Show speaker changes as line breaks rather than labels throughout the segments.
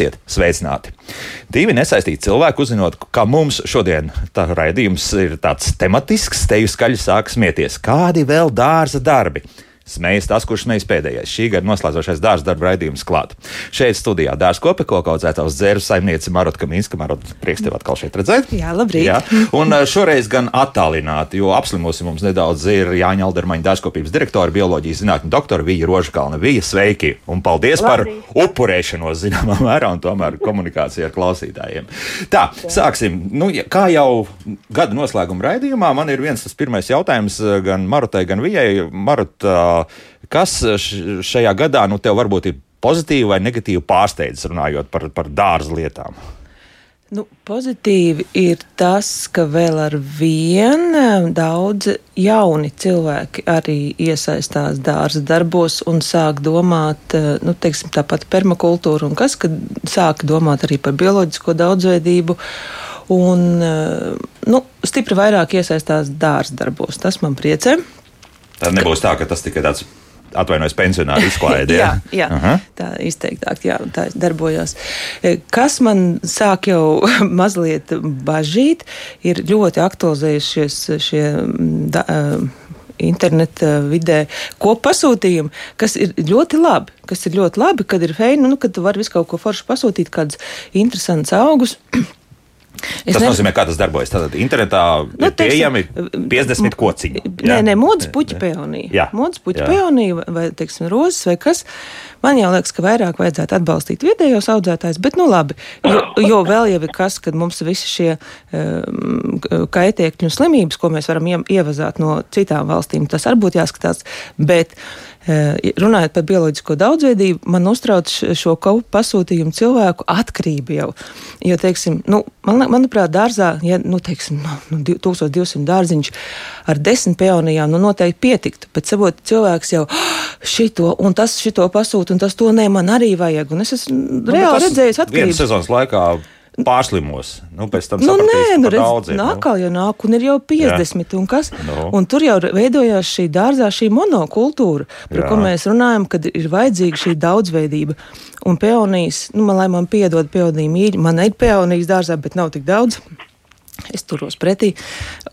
Esiet sveicināti! Divi nesaistīti cilvēki uzzinot, ka mums šodien tā raidījums ir tāds tematisks, te jau skaļi sāk smieties. Kādi vēl dārza darbi? Smējas tas, kurš smējas pēdējais. Šī gada noslēdzošais dārza darba raidījums klāt. Šeit studijā dārza kopa, ko audzētājs dzēru saimniece Marota Kaminska. Marota, prieks tev atkal šeit redzēt.
Jā, labrīt. Jā.
Un šoreiz gan attālināti, jo apslimosi mums nedaudz ir Jāņa Aldermaņa dārzkopības direktora, bioloģijas zinātņu doktora Vija Rožkalna. Vija, sveiki! Un paldies labrīt. par upurēšanos zināmā mērā un tomēr komunikāciju ar klausītājiem. Tā, sāksim. Nu, kā jau gada noslēguma raidījumā, man ir viens tas pirmais jautājums gan Marotai, gan Vijai. Marota, Kas šajā gadā nu, tev varbūt ir pozitīvi vai negatīvi pārsteidzis runājot par, par dārza lietām?
Nu, pozitīvi ir tas, ka vēl ar vienu daudz jauni cilvēki arī iesaistās dārza darbos un sāk domāt, nu, teiksim, tāpat permakultūru un kas, kad sāk domāt arī par bioloģisko daudzveidību. Un, nu, stipri vairāk iesaistās dārza darbos. Tas man priecē.
Tad nebūs tā, ka tas tikai tāds atvainojos, pensionāru izklaide.
jā, jā uh -huh. tā izteiktāk, jā, tā darbojos. E, kas man sāk jau mazliet bažīt, ir ļoti aktualizējušies šie. Da, uh, interneta vidē kopasūtījumi, kas ir ļoti labi. Kas ir ļoti labi, kad ir feini, nu, kad tu vari visu kaut ko foršu pasūtīt, kādus interesantus augus.
Es tas ne... nozīmē, kā tas darbojas. Tātad internetā nu, ir pieejami 50 kociņi.
Nē, nē, modes puķa peonija. Modes puķa peonija vai, teiksim, rozes vai kas. Man jau liekas, ka vairāk vajadzētu atbalstīt vietējos audzētājus, bet nu labi, jo, jo vēl jau ir kas, kad mums visi šie um, kaitēkļu un slimības, ko mēs varam ievazāt no citām valstīm, tas arī būtu jāskatās. Bet, uh, Runājot par bioloģisko daudzveidību, man uztrauc šo kaut pasūtījumu cilvēku atkarību jau. Jo, teiksim, nu, man, manuprāt, dārzā, ja nu, teiksim, nu, 1200 dārziņš ar desmit peonijām, nu, noteikti pietiktu. Bet sabot, cilvēks jau šito un tas šito pasūta, un tas to nē, man arī vajag. Un es esmu nu, reāli redzējis atkarību.
Vienas sezonas laikā pārslimos. Nu, pēc tam
nu, nē, nu, redz, daudz ir. Nākal nu. jau nāk, un ir jau 50, Jā. un kas. No. Un tur jau veidojās šī dārzā, šī monokultūra, par Jā. ko mēs runājam, kad ir vajadzīga šī daudzveidība. Un peonijas, nu, man, lai man piedod peoniju mīļi, man ir peonijas dārzā, bet nav tik daudz. Es turos pretī.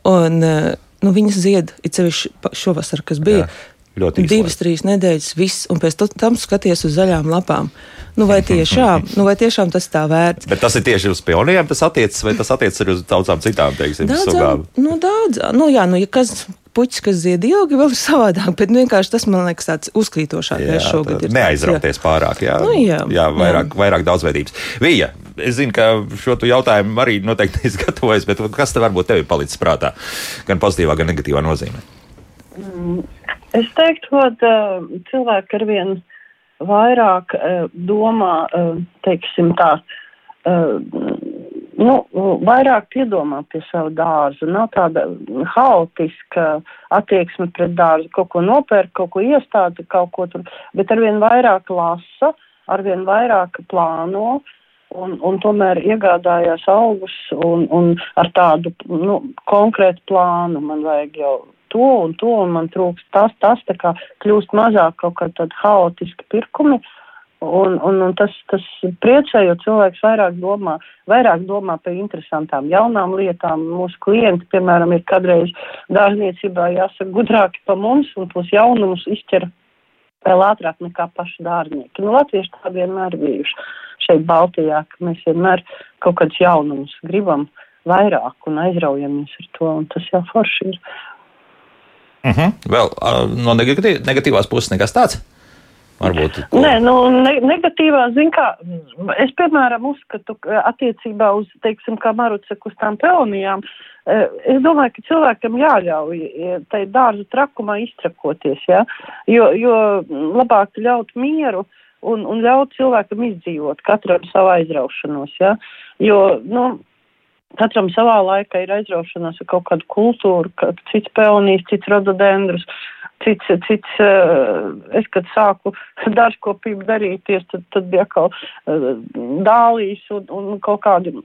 Un, eh, nu, viņas zied, it sevišķi šovasar, kas bija. Jā Ļoti īsti. Divas, trīs nedēļas, viss, un pēc tam skaties uz zaļām lapām. Nu, vai, tiešām, nu, vai tiešām tas tā vērts?
Bet tas ir tieši uz pionieriem, tas attiecas, vai tas attiecas arī uz daudzām citām, teiksim,
daudzām, sugām? Nu, daudz, nu, jā, nu, ja kas puķis, kas zied ilgi, vēl ir savādāk, bet vienkārši tas man liekas tāds uzkrītošākais šogad. Ir
neaizrauties jā. pārāk, jā,
nu, jā,
jā, vairāk, jā. vairāk daudzveidības. Vija, es zinu, ka šo jautājumu arī noteikti izgatavojas, bet kas te varbūt tev ir palicis prātā, gan pozitīvā, gan negatīvā nozīmē?
Mm. Es teiktu, ka cilvēki arvien vairāk domā, teiksim tā, nu, vairāk piedomā pie savu dārzu. Nav tāda haotiska attieksme pret dārzu, kaut ko nopērk, kaut ko iestāda, kaut ko tur, bet arvien vairāk lasa, arvien vairāk plāno. Un, un tomēr iegādājās augus un, un ar tādu nu, konkrētu plānu. Man vajag jau to un to, un man trūks tas, tas, tā kā kļūst mazāk kaut kā tādi haotiski pirkumi. Un, un, un tas, tas priecē, jo cilvēks vairāk domā, vairāk domā par interesantām jaunām lietām. Mūsu klienti, piemēram, ir kādreiz dārzniecībā jāsaka gudrāki pa mums un tos jaunumus izķer vēl ātrāk nekā paši dārznieki. Nu, latvieši tā vienmēr bijuši šeit Baltijā, ka mēs vienmēr kaut kādus jaunumus gribam vairāk un aizraujamies ar to, un tas jau forši ir.
Uh mhm. -huh. Vēl uh, no negatīv, negatīvās puses nekas tāds?
Varbūt, ko... Nē, nu, ne, negatīvā ziņā, kā es, piemēram, uzskatu, ka attiecībā uz, teiksim, kā Maruca, uz tām peonijām, es domāju, ka cilvēkam jāļauj tai dārza trakumā iztrakoties, ja? jo, jo labāk ļaut mieru un, un ļaut cilvēkam izdzīvot, katram savu aizraušanos, ja? jo, nu, Katram savā laikā ir aizraušanās ar kaut kādu kultūru, ka cits peonijas, cits rododendrus, cits, cits, uh, es, kad sāku dārzkopību darīties, tad, tad bija atkal uh, dālīs un, un kaut kādi,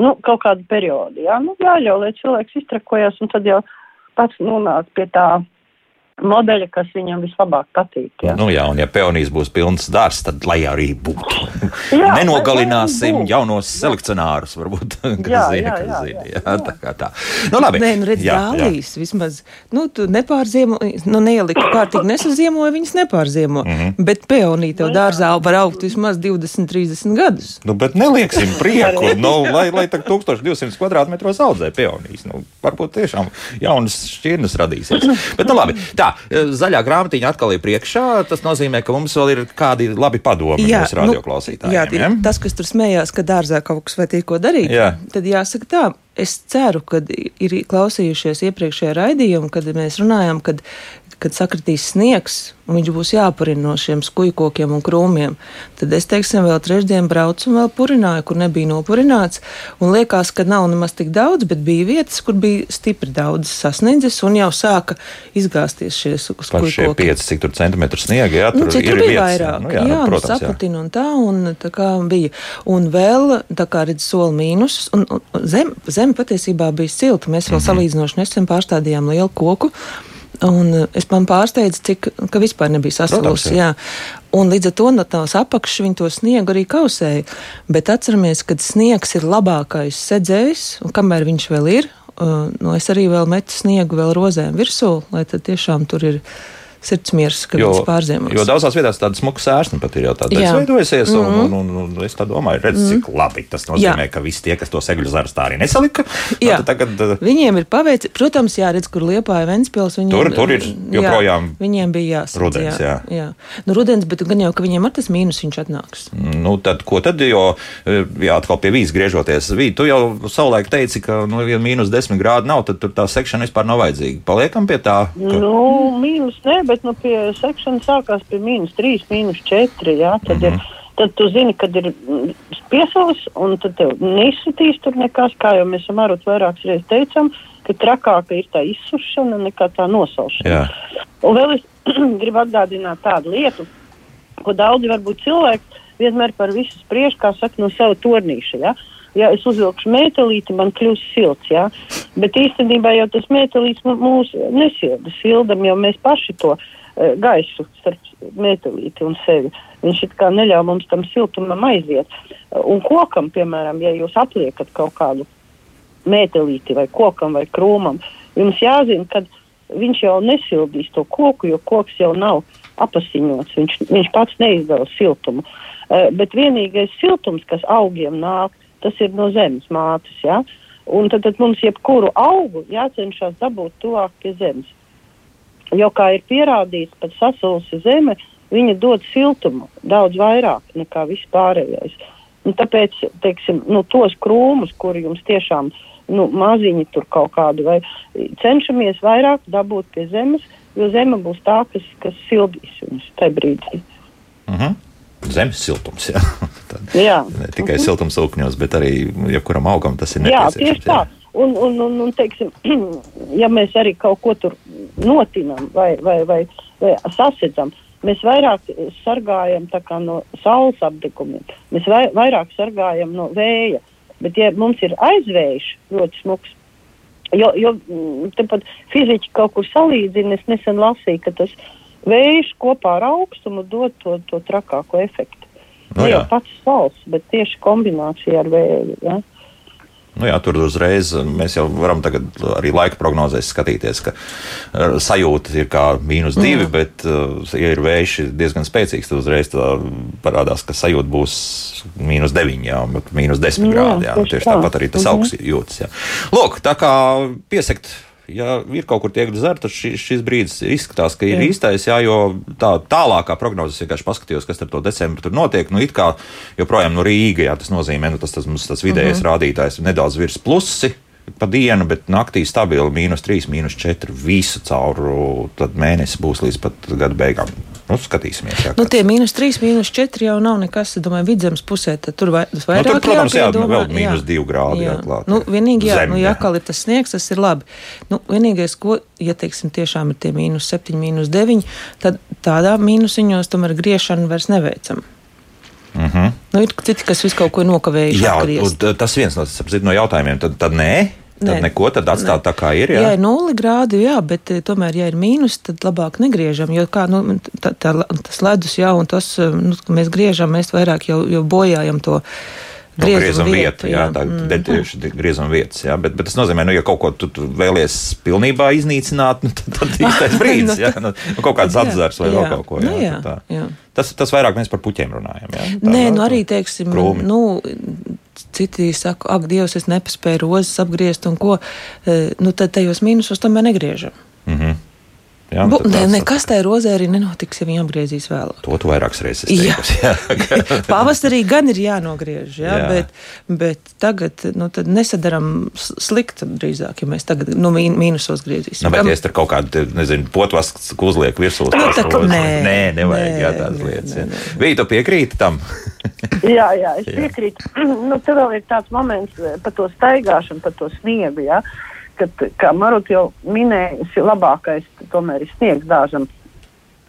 nu, kaut kādi periodi, jā, nu, jāļauj, lai cilvēks iztrakojas un tad jau pats nonāk pie tā modeļa, kas viņam vislabāk patīk. Jā.
Nu, jā, un ja peonijas būs pilns dārs, tad lai arī būtu. jā, Nenogalināsim būt. jaunos selekcionārus, varbūt. jā, zina, jā, jā, zina, jā, jā. Tā kā tā. Nu, labi.
Nē, nu redz, jā, dālīs jā. vismaz, nu, tu nepārziemo, nu, neieliku kārtīgi nesaziemoja, viņas nepārziemo. Mm -hmm. Bet peonija tev nu, dārzā var augt vismaz 20, 30 gadus.
Nu, bet nelieksim prieku, nu, lai, lai tā 1200 kvadrātmetros audzē peonijas. Nu, varbūt tiešām jaunas šķirnes radīsies. Bet, nu, labi. Tā, tā, e, zaļā grāmatiņa atkal ir priekšā. Tas nozīmē, ka mums vēl ir kādi labi padomi jā, mūsu radioklausītājiem.
Nu, jā, jā, tas, kas tur smējās, ka dārzā kaut kas vai tīko darīt, jā. tad jāsaka tā. Es ceru, ka ir klausījušies iepriekšējā raidījumā, kad mēs runājām, kad kad sakritīs sniegs un viņš būs jāpurina no šiem skujkokiem un krūmiem, tad es, teiksim, vēl trešdien braucu un vēl purināju, kur nebija nopurināts. Un liekas, ka nav nemaz tik daudz, bet bija vietas, kur bija stipri daudz sasniedzis un jau sāka izgāzties šie skujkoki.
Šie 5, cik tur centimetru sniega, jā, tur nu, ir
bija
vietas,
vairāk. Nu, jā, jā nu, protams, saputina un tā, un tā kā bija. Un vēl, tā kā redz soli mīnus, un, un zem, zem patiesībā bija silta. Mēs vēl mm -hmm. salīdzinoši nesen pārstādījām lielu koku. Un eh, es man pārsteidzu, cik ka vispār nebija sasalusi. Un līdz ar to no tās apakšas viņi to sniegu arī kausēja. Bet atceramies, ka sniegs ir labākais sedzējs, un kamēr viņš vēl ir, uh, nu, es arī vēl metu sniegu vēl rozēm virsū, lai tad tiešām tur ir sirdsmieras, kad jo, viņš pārziemos.
Jo daudzās vietās tāda smuka sērsne pat ir jau tāda izveidojusies, un, mm -hmm. un, un, un es tā domāju, redz, mm -hmm. cik labi tas nozīmē, jā. ka visi tie, kas to segļu zaru tā arī nesalika, jā. tagad.
Uh, viņiem ir paveicis, protams, jāredz, kur liepāja Ventspils. Viņiem,
tur, tur ir joprojām.
Jā, viņiem bija jāsadz.
Rudens, jā.
jā. jā. Nu, rudens, bet gan jau, ka viņiem ar tas mīnus viņš atnāks.
Nu, tad, ko tad, jo, jā, atkal pie vīzes griežoties, Vī, tu jau savulaik teici, ka, nu, ja mīnus desmit grādi nav, tad tur tā sekšana vispār nav vajadzīga. Paliekam pie tā.
Ka... Nu, mīnus ne, bet nu, pie sekšanas sekšana sākās pie mīnus 3, mīnus 4. Jā, tad, mm -hmm. ir, tad tu zini, kad ir piesaules, un tad tev neizsitīs tur nekas, kā jau mēs am arot vairākas reizes teicām, ka trakāka ir tā izsušana nekā tā nosaušana. Jā. Un vēl es gribu atgādināt tādu lietu, ko daudzi varbūt cilvēki vienmēr par visu spriež, kā saka, no sava tornīša. Ja? Ja es uzvilkšu metālīti, man kļūs silts. Ja? Bet īstenībā jau tas metālīts mūs nesilda. Sildam jau mēs paši to Eh, gaisu starp metālīti un sevi. Viņš it kā neļauj mums tam siltumam aiziet. Un kokam, piemēram, ja jūs apliekat kaut kādu metālīti vai kokam vai krūmam, jums jāzina, ka viņš jau nesildīs to koku, jo koks jau nav apasiņots. Viņš, viņš pats neizdala siltumu. Uh, bet vienīgais siltums, kas augiem nāk, tas ir no zemes mātes. Ja? Un tad, tad mums jebkuru augu jācenšas dabūt tuvāk pie zemes. Jo, kā ir pierādīts, pat sasausi zeme, viņa dod siltumu daudz vairāk nekā vispārējais. Un tāpēc, teiksim, nu, tos krūmus, kuri jums tiešām nu, maziņi tur kaut kādu, vai cenšamies vairāk dabūt pie zemes, jo zeme būs tā, kas, kas sildīs viņus tajā brīdī.
Uh mhm. -huh. Zemes siltums, jā. Tad, jā. Ne tikai mhm. -huh. siltums ūkņos, bet arī jebkuram augam tas ir nepieciešams.
Jā, tieši tā. Jā. Un, un, un, un teiksim, ja mēs arī kaut ko tur notinam vai, vai, vai, vai sasedzam, mēs vairāk sargājam no saules apdegumiem, mēs vai, vairāk sargājam no vēja. Bet, ja mums ir aizvējš ļoti smags, jo, jo mm, tepat fiziķi kaut kur salīdzina, es nesen lasīju, ka tas vējš kopā ar augstumu dod to, to trakāko efektu. Nu ne jau pats saules, bet tieši kombinācija ar vēju. Ja?
Nu, jā, tur uzreiz mēs jau varam arī laika prognozēs skatīties, ka uh, sajūta ir kā mīnus divi, mm. bet, uh, ja ir vējš diezgan spēcīgs, tad uzreiz parādās, ka sajūta būs mīnus deviņi, jā, bet mīnus desmit grādi. Jā, tieši tāpat arī tas mm -hmm. augsts jūtas. Jā. Lūk, tā kā piesakt ja ir kaut kur tiek dzerta, tad šis, šis brīdis izskatās, ka ir jā. īstais, jā, jo tā tālākā prognozes vienkārši paskatījos, kas ar to decembri tur notiek. Nu, it kā joprojām no Rīga, jā, tas nozīmē, nu, tas, tas mums tas vidējais mm -hmm. rādītājs nedaudz virs plusi. Pa dienu, bet naktī stabili mīnus 3, mīnus 4. Visu cauru mēnesi būs līdz pat gada beigām. Nu, skatīsimies, jā,
nu, tie mīnus 3, mīnus 4 jau nav nekas. Es domāju, vidzemes pusē tur vai, vairāk. Nu, tur,
protams, jā, nu, vēl mīnus 2 grādi. Jā,
klāt, nu, vienīgi, jā, Zem, nu, jā, kā ir tas sniegs, tas ir labi. Nu, vienīgais, ko, ja teiksim, tiešām ir tie mīnus 7, mīnus 9, tad tādā mīnusiņos tomēr griešanu vairs neveicam. Mm -hmm. nu, ir citi, kas visu kaut ko nokavējuši. Jā,
tas viens no, no jautājumiem. Tad, tad nē, Tad nē, neko tad atstāt tā kā ir. Jā,
jā ir nulli grādi, jā, bet eh, tomēr, ja ir mīnus, tad labāk negriežam. Jo kā, nu, tā, tā, tas ledus jau un tas, eh, nu, mēs griežam, mēs vairāk jau, jau bojājam to.
No griezuma vieta, vieta, jā, jā tā ir mm. tieši griezuma vietas. Jā, bet, bet tas nozīmē, nu, ja kaut ko tu, tu vēlies pilnībā iznīcināt, nu, tad, tad īstais brīdis, jā, nu, nu, kaut kāds atzars vai jā. vēl kaut ko. Jā, nu, jā, tā, jā. Tas, tas vairāk mēs par puķiem runājam. Jā,
tā, Nē, nu arī, teiksim, krūmi. nu, citi saka, ak, Dievs, es nepaspēju rozes apgriezt un ko, e, nu tad tajos mīnusos tomēr negriežam. Mm -hmm. Jā, Bu, ne, nekas tajā rozē arī nenotiks, ja viņi apgriezīs vēlāk.
To tu vairākas reizes teiksi.
Pavasarī gan ir jānogriež, jā, jā. Bet, bet tagad nu, nesadarām slikti drīzāk, ja mēs tagad nu, mīnusos griezīsim.
Nu, bet, ja es tur kaut kādu, nezinu, potvasks uzliek virsū,
nu, tā, rozes, nē,
nē, nevajag nē, jā, tādas nē, lietas. Nē, nē. Vīja, tu piekrīti tam?
jā, jā, es piekrītu. nu, te vēl ir tāds moments par to staigāšanu, par to sniegu, jā. Ja? Ka, kā Maruta jau minēja, labākais tomēr ir sniegs dārzam.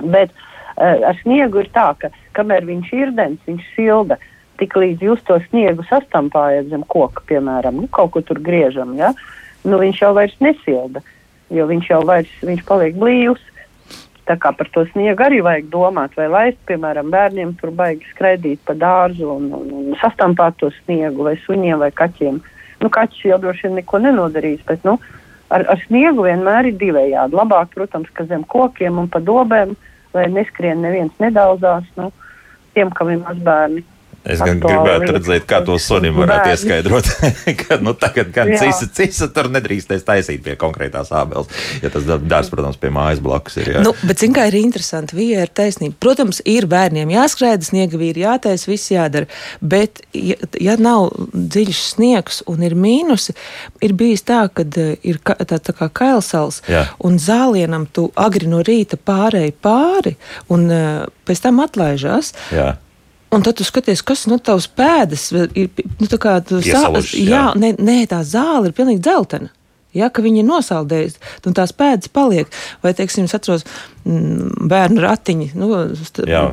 Bet uh, ar sniegu ir tā, ka kamēr viņš ir dens, viņš silda. Tik līdz jūs to sniegu sastampājat zem koka, piemēram, nu, kaut ko tur griežam, ja? nu, viņš jau vairs nesilda, jo viņš jau vairs, viņš paliek blīvs. Tā kā par to sniegu arī vajag domāt, vai laist, piemēram, bērniem tur baigi skraidīt pa dārzu un, un, un sastampāt to sniegu, vai suņiem, vai kaķiem. Uh, Nu, kaķis jau droši vien neko nenodarīs, bet nu, ar, ar sniegu vienmēr ir divējādi. Labāk, protams, ka zem kokiem un pa dobēm, lai neskrien neviens nedaudzās. Nu, tiem, kam ir mazbērni.
Es gan gribētu redzēt, kā to sunim varētu ieskaidrot. ka nu, tagad gan cisa, cisa tur nedrīkstēs taisīt pie konkrētās ābeles. Ja tas darbs, protams, pie mājas blakus ir. Jā.
Nu, bet, zin, kā ir interesanti, Vija ir taisnība. Protams, ir bērniem jāskrēja, sniega vīri jātais, viss jādara. Bet, ja, ja nav dziļš sniegs un ir mīnusi, ir bijis tā, ka eh, ir ka, tā, tā kā kailsals jā. un zālienam tu agri no rīta pārēji pāri un uh, pēc tam atlaižās. Jā. Un tad tu skaties, kas no nu, tavas pēdas ir. Nu, tā kā tu sāc, jā, jā nē, nē, tā zāle ir pilnīgi dzeltena. Ja, ka viņi ir nosaldējuši, un tās pēdas paliek. Vai, teiksim, es atceros, mm, bērnu ratiņi, nu,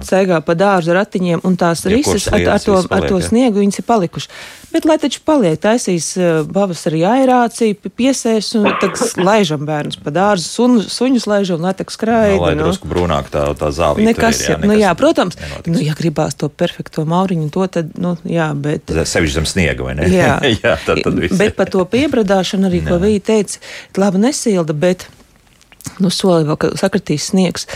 ceļā pa dārza ratiņiem, un tās ja, rises ar, ar, to, paliek, ar to sniegu viņas ir palikušas. Bet, lai taču paliek, taisīs eh, pavasarī aerāciju, piesēs un tad laižam bērnus pa dārzu, sun, suņus laižam, lai tak skraida.
Nu, lai nu. drusku brūnāk tā, tā zāvība.
Nekas, ir, jā, nekas, nu jā, protams, nenotiks. nu, ja gribās to perfekto mauriņu, to tad, nu, jā, bet.
Sevišķi zem sniega, vai ne?
Jā, jā tad, tad viss. Bet par to piebradāšanu arī, ko Vija teica, labi nesilda, bet nu, soli vēl, ka sakritīs sniegs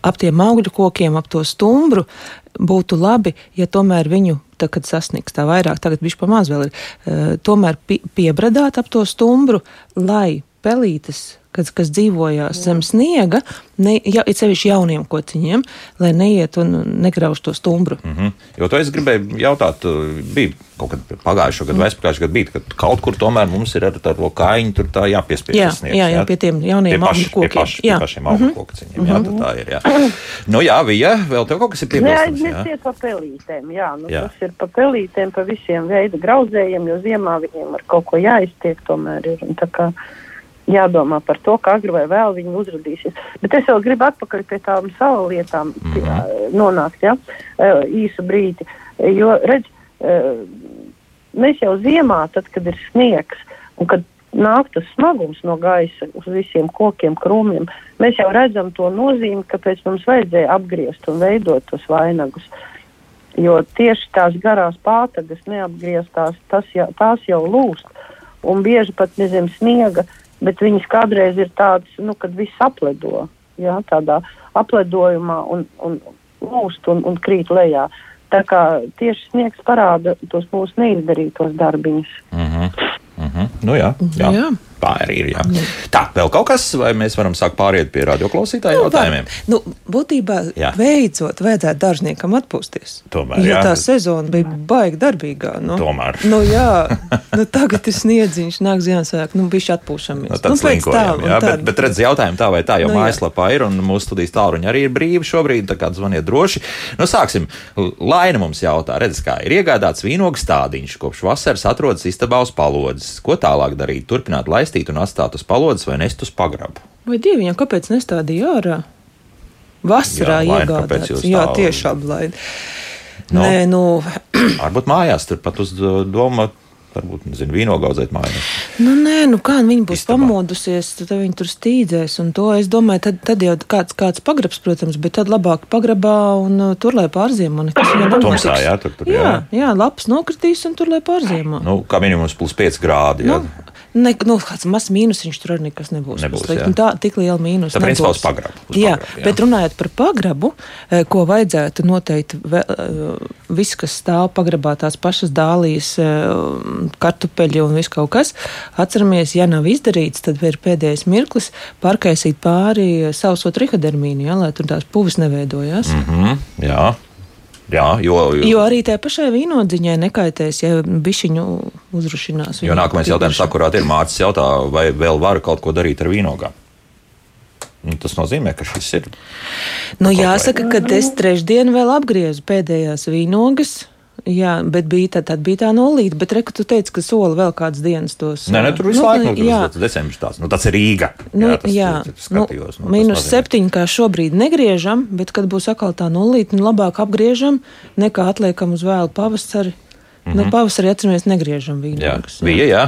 ap tiem augļu kokiem, ap to stumbru. Būtu labi, ja tomēr viņu, tā, kad sasniegs tā vairāk, tagad viņš pamaz vēl ir, uh, tomēr pie, piebradāt ap to stumbru, lai pelītes kas, kas dzīvojās zem sniega, ne, ja, ir sevišķi jauniem kociņiem, lai neiet un negrauž to stumbru.
Mm -hmm. Jo to es gribēju jautāt, uh, bija kaut kad pagājušo gadu, mm. vai pagājušo gadu bija, ka kaut kur tomēr mums ir ar to kaiņu tur tā jāpiespiež.
Jā, sniegs, jā, jā, pie tiem jauniem augļu kokiem. Pie, paši,
jā. pie pašiem augļu mm -hmm. kociņiem, mm -hmm. jā, tad tā ir, jā. Nu jā, Vija, vēl tev kaut kas ir piebilstams?
Jā, iet pa pelītēm, jā, nu jā. tas ir pa pelītēm, pa visiem veidu grauzējiem, jo ziemā viņiem ar kaut ko jāiztiek tomēr ir. Un tā kā jādomā par to, kā agri vai vēl viņi uzrādīsies. Bet es vēl gribu atpakaļ pie tām savu lietām -hmm. nonākt ja? īsu brīdi. Jo, redz, mēs jau ziemā, tad, kad ir sniegs un kad nāk tas smagums no gaisa uz visiem kokiem, krūmiem, mēs jau redzam to nozīmi, kāpēc mums vajadzēja apgriezt un veidot tos vainagus. Jo tieši tās garās pātagas neapgrieztās, tas jau, tās jau lūst. Un bieži pat nezem sniega uh, bet viņas kādreiz ir tādas, nu, kad viss apledo, jā, tādā apledojumā un, un lūst un, un krīt lejā. Tā kā tieši sniegs parāda tos mūsu neizdarītos darbiņus.
Mm -hmm. Mm -hmm. Nu jā, jā. jā. Tā arī ir. Jā. Jā. Tā, vēl kaut kas, vai mēs varam sākt pāriet pie radioklausītāju nu, jautājumiem?
Nu, būtībā, jā. beidzot, vajadzētu dažniekam atpūsties.
Tomēr,
jo jā. tā sezona bija baigi darbīgā. Nu,
Tomēr.
Nu, jā, nu, tagad ir sniedziņš, nāk Ziemassvētku, nu, bišķi atpūšamies.
Nu, nu,
tālu,
jā, bet, bet redz, jautājumu tā vai tā, jo nu, mājaslapā ir un mūsu studijas tāluņi arī ir brīvi šobrīd, tā kā zvaniet droši. Nu, sāksim. Laina mums jautā, redz, kā ir iegādāts vīnogu stādiņš, kopš vasaras atrodas istabā uz palodzes. Ko tālāk darīt? Turpināt laistīt un atstāt uz palodzes vai nest uz pagrabu.
Vai dieviņam, kāpēc nestādīja ārā? Vasarā jā, iegādāts. Jā, tieši aplaid.
No, Nē, nu. varbūt mājās tur pat uz doma varbūt, nezinu, vīnogu audzēt mājās.
Nu, nē, nu kā nu viņa būs Istabā. pamodusies, tad viņa tur stīdzēs, un to es domāju, tad, tad jau kāds, kāds pagrabs, protams, bet tad labāk pagrabā un uh, tur, lai pārziemo.
Tumsā, jā, tur, tur, jā.
jā, jā, lapas nokritīs un tur, lai pārziemo.
Nu, kā minimums plus 5 grādi. Jā. Nu,
Ne, nu, kāds mazs mīnus viņš tur arī nekas nebūs. nebūs nu, tā tik liela mīnus.
Tā principā uz pagrabu.
Uz jā, pagrabu, jā, bet runājot par pagrabu, eh, ko vajadzētu noteikti, eh, viss, kas stāv pagrabā, tās pašas dālijas, eh, kartupeļi un viss kaut kas, atceramies, ja nav izdarīts, tad ir pēdējais mirklis pārkaisīt pāri sauso trihodermīnu, ja, lai tur tās puvis neveidojās.
Mm -hmm, jā. Jā, jo,
jo, jo arī tai pašai vīnodziņai nekaitēs, ja bišķiņu uzrušinās.
Jo nākamais jautājums, sakurāt, ir mācis jautā, vai vēl var kaut ko darīt ar vīnogām? Nu, tas nozīmē, ka šis ir.
Nu, jāsaka, ka es trešdien vēl apgriezu pēdējās vīnogas. Jā, bet bija tā, tad bija tā nulīte, bet reku tu teici, ka sola vēl kādas dienas tos.
Nē, ne, tur visu nu, laiku nu, jā. tas decembris tāds. Nu, tas ir Rīga.
Nu, jā, tas, jā. Skatījos, nu, mīnus septiņi, kā šobrīd negriežam, bet kad būs atkal tā nulīte, nu labāk apgriežam, nekā atliekam uz vēlu pavasari. Mm -hmm. Nu, pavasarī atceramies negriežam vīnogas.
Jā, bija, jā.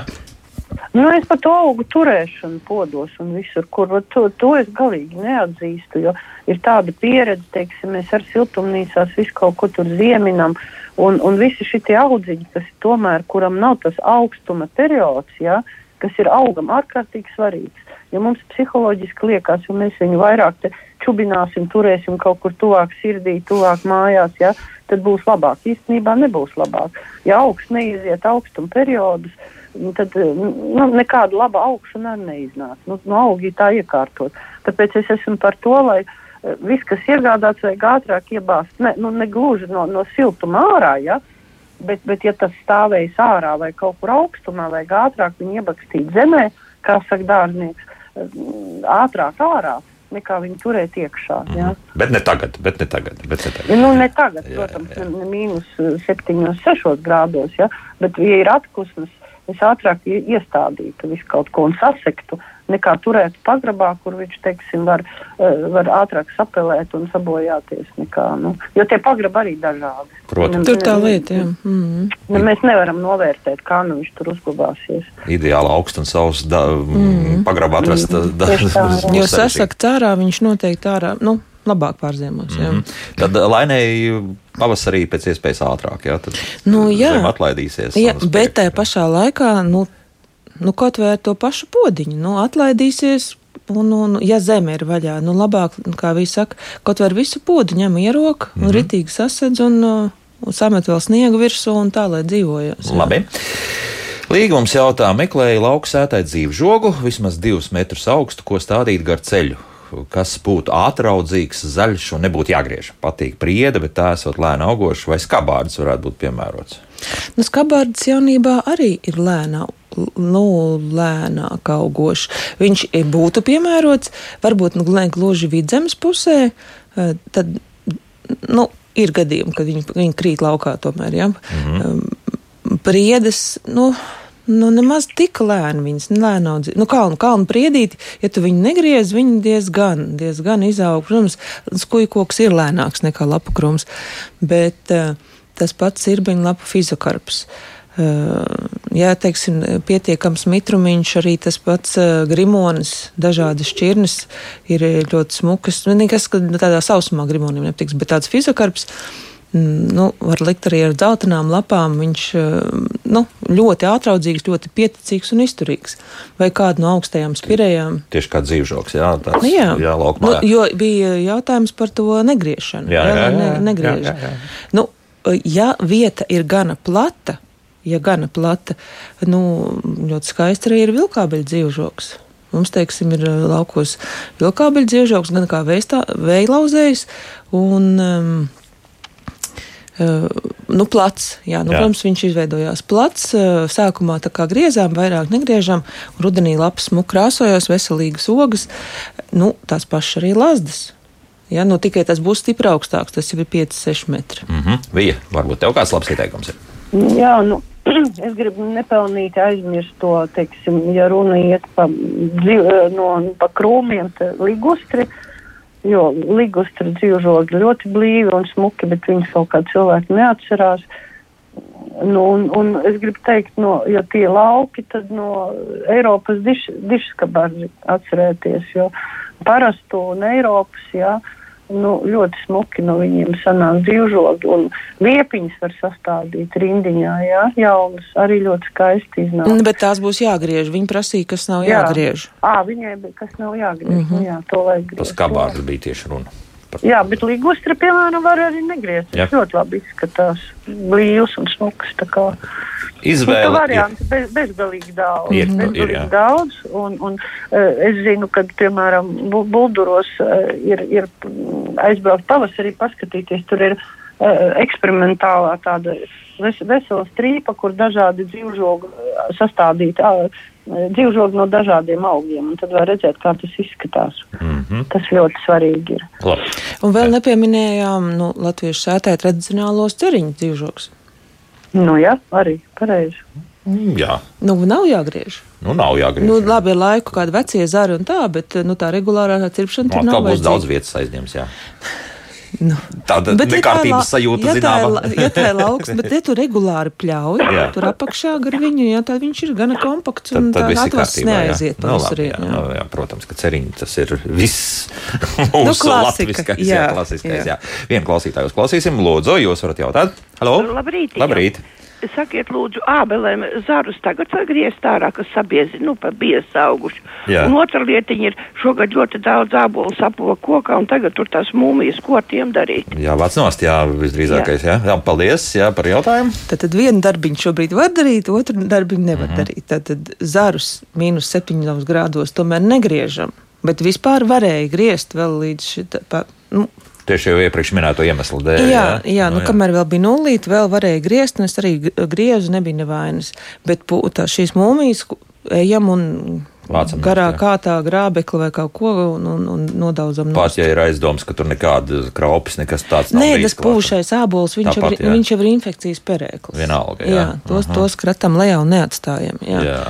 Nu, es par to augu turēšanu podos un visur, kur to, to es galīgi neatzīstu, jo ir tāda pieredze, teiksim, mēs ar siltumnīcās visu kaut ko tur zieminam, un, un visi šie audziņi, kas tomēr, kuram nav tas augstuma periods, ja, kas ir augam ārkārtīgi svarīgs. Ja mums psiholoģiski liekas, ja mēs viņu vairāk čubināsim, turēsim kaut kur tuvāk sirdī, tuvāk mājās, ja, tad būs labāk. Īstenībā nebūs labāk. Ja augsts neiziet augstuma periodus, tad nu, nekāda laba augšana neiznāca. Nu, nu, augi tā iekārtot. Tāpēc es esmu par to, lai uh, viss, kas iegādāts, vajag ātrāk iebāzt. Ne, nu, ne gluži no, no siltuma ārā, ja? bet, bet ja tas stāvēs ārā vai kaut kur augstumā, vajag ātrāk viņu iebakstīt zemē, kā saka dārznieks, uh, ātrāk ārā nekā viņu turēt iekšā. Mm. Ja?
Bet ne tagad, bet ne tagad. Bet ne tagad,
nu, ne tagad jā, protams, jā, ne, ne mīnus 7, 6 grādos, ja? bet, ja ir atkusnes, es ātrāk iestādītu visu kaut ko un sasektu, nekā turēt pagrabā, kur viņš, teiksim, var, eh, var ātrāk sapelēt un sabojāties. Nekā, nu, jo tie pagrabi arī dažādi.
Protams. Tur tā lieta, jā. Mm
-hmm. ne, mēs nevaram novērtēt, kā nu viņš tur uzglabāsies.
Ideāli augsts un savs da, mm pagrabā atrast. Mm -hmm. Da,
da, jo sasakt ārā, viņš noteikti ārā. Nu, labāk pārziemos. Mm -hmm.
Tad lainēji pavasarī pēc iespējas ātrāk, jā, tad
nu, jā.
atlaidīsies.
Jā, bet tajā pašā laikā, nu, nu kaut vai ar to pašu podiņu, nu, atlaidīsies. Un, un, ja zeme ir vaļā, nu labāk, kā viņi saka, kaut vai ar visu podu ņem ieroku mm -hmm. ritīgi sasedz un, uh, un samet vēl sniegu virsū un tā, lai dzīvojas.
Labi. Līgums jautā, meklēja lauksētāju dzīvu žogu, vismaz divus metrus augstu, ko stādīt gar ceļu kas būtu ātraudzīgs, zaļš un nebūtu jāgriež. Patīk priede, bet tā esot lēna augošs, vai skabārds varētu būt piemērots.
Nu, skabārds jaunībā arī ir lēnā. Nu, lēnāk augošs. Viņš būtu piemērots varbūt nu, gluži vidzemes pusē. Eh, tad, nu, ir gadījumi, kad viņi, viņi krīt laukā tomēr. Ja? Mm -hmm. Priedes, nu, Nu, nemaz tik lēni viņas lēni audzē. Nu, kalnu, kalnu priedīti, ja tu viņu negriez, viņi diezgan, diezgan izaug. Protams, skujkoks ir lēnāks nekā lapu krums, bet uh, tas pats ir viņa lapu fizokarps. Uh, jā, teiksim, pietiekams mitrumiņš, arī tas pats uh, grimonis, dažādas šķirnes ir ļoti smukas. Nu, nekas, ka tādā sausumā grimonim nepatiks, bet tāds fizokarps. Mm, nu, var likt arī ar dzeltenām lapām. Viņš eh, nu, ļoti ātraudzīgs, ļoti pieticīgs un izturīgs. Vai kādu no augstajām spirējām.
Tieši kā dzīvžoks, jā, tāds
nu, jā.
jā laukumā.
Nu, jo bija jautājums par to negriešanu. Jā, jā, jā, jā, jā, jā, jā. Nu, ja vieta ir gana plata, ja gana plata, nu, ļoti skaisti arī ir vilkābeļu dzīvžoks. Mums, teiksim, ir eh, laukos vilkābeļu dzīvžoks, gan kā vējlauzējs, un um, nu, plats. Jā, nu, jā. Protams, viņš izveidojās plats. Sākumā tā kā griezām, vairāk negriežām. Rudenī lapas smuk krāsojās, veselīgas ogas. Nu, tās pašas arī lazdas. Ja, nu, tikai tas būs stipri augstāks, tas jau ir 5-6 metri.
Mm -hmm. Vija, varbūt tev kāds labs ieteikums ir?
Jā, nu, es gribu nepelnīt aizmirst to, teiksim, ja runa iet pa, no, pa krūmiem, ligustri. Jo ligustra dzīvžogi ļoti blīvi un smuki, bet viņus kaut kā cilvēki neatcerās. Nu, un, un es gribu teikt, no, ja tie lauki, tad no Eiropas diš, diškabarži atcerēties, jo parasto un Eiropas, jā, nu, ļoti smuki no viņiem sanāk dzīvžogi un liepiņas var sastādīt rindiņā, jā, jaunas, arī ļoti skaisti iznāk.
Bet tās būs jāgriež, viņi prasīja, kas nav jā. jāgriež.
Ā, viņai kas nav jāgriež, mm -hmm. nu, jā, to vajag griež.
Tas kabārds bija tieši runa.
Par... Jā, bet līgustra, piemēram, var arī negriezt. Tas ļoti labi izskatās. Blīvs un smuks.
Izvēle.
Nu, varianti bez, bezgalīgi daudz. Ir, bezgalīgi ir, daudz. Un, un, uh, es zinu, ka, piemēram, Bulduros uh, ir, ir aizbraukt pavasarī paskatīties. Tur ir uh, eksperimentālā tāda ves, vesela strīpa, kur dažādi dzīvžogi sastādīti. Uh, dzīvžogi no dažādiem augiem, un tad var redzēt, kā tas izskatās. Mm -hmm. Tas ļoti svarīgi ir.
Labi. Un vēl nepieminējām nu, latviešu sētē tradicionālos ceriņu dzīvžogus.
Nu jā, arī pareizi.
Mm, jā.
Nu, nav jāgriež.
Nu, nav jāgriež.
Nu, labi, ir laiku, kāda vecie zari un tā, bet nu, tā regulārā cirpšana
tur
nav.
Tā būs daudz vietas aizņems, jā. Nu, Tāda bet, nekārtības ja tā, sajūta, ja zināmā.
Tā ir, ja tā ir lauks, bet ja tu regulāri pļauj, jā. tur apakšā gar viņu, ja tad viņš ir gana kompakts un tad, tad atlases neaiziet
no nu, labi, jā, jā. Nu, jā, protams, ka ceriņi tas ir viss mūsu nu, latviskais, jā, jā, klasiskais, jā. jā. Vienu klausītāju uzklausīsim, lūdzu, jūs varat jautāt. Halo?
Labrīt.
Labrīt. Jā.
Sakiet, lūdzu, ābelēm zarus tagad var griezt ārā, kas sabiezi, nu, pa biezi auguši. Jā. Un otra lietiņa ir, šogad ļoti daudz ābolu sapuva kokā, un tagad tur tās mūmijas, ko ar tiem darīt.
Jā, vāc nost, jā, visdrīzākais, jā. jā. jā paldies, jā, par jautājumu.
Tad, tad vienu darbiņu šobrīd var darīt, otru darbiņu nevar mm -hmm. darīt. Tad, tad zarus mīnus 7 grādos tomēr negriežam, bet vispār varēja griezt vēl līdz šitā, pa, nu,
Tieši jau iepriekš minēto iemeslu dēļ.
Jā, jā, jā nu, nu, jā. kamēr vēl bija nulīte, vēl varēja griezt, un es arī griezu, nebija nevainas. Bet tā, šīs mūmijas ejam un Vācam, garā jā. kātā grābekli vai kaut ko un, un, un nodaudzam.
Pat, ja ir aizdoms, ka tur nekāda kraupis, nekas tāds nav.
Nē, tas pūšais ābols, viņš, Tāpat, jau, viņš jau ir infekcijas perēklis.
Vienalga, jā.
jā tos, uh -huh. tos kratam lejā un neatstājam. Jā. jā.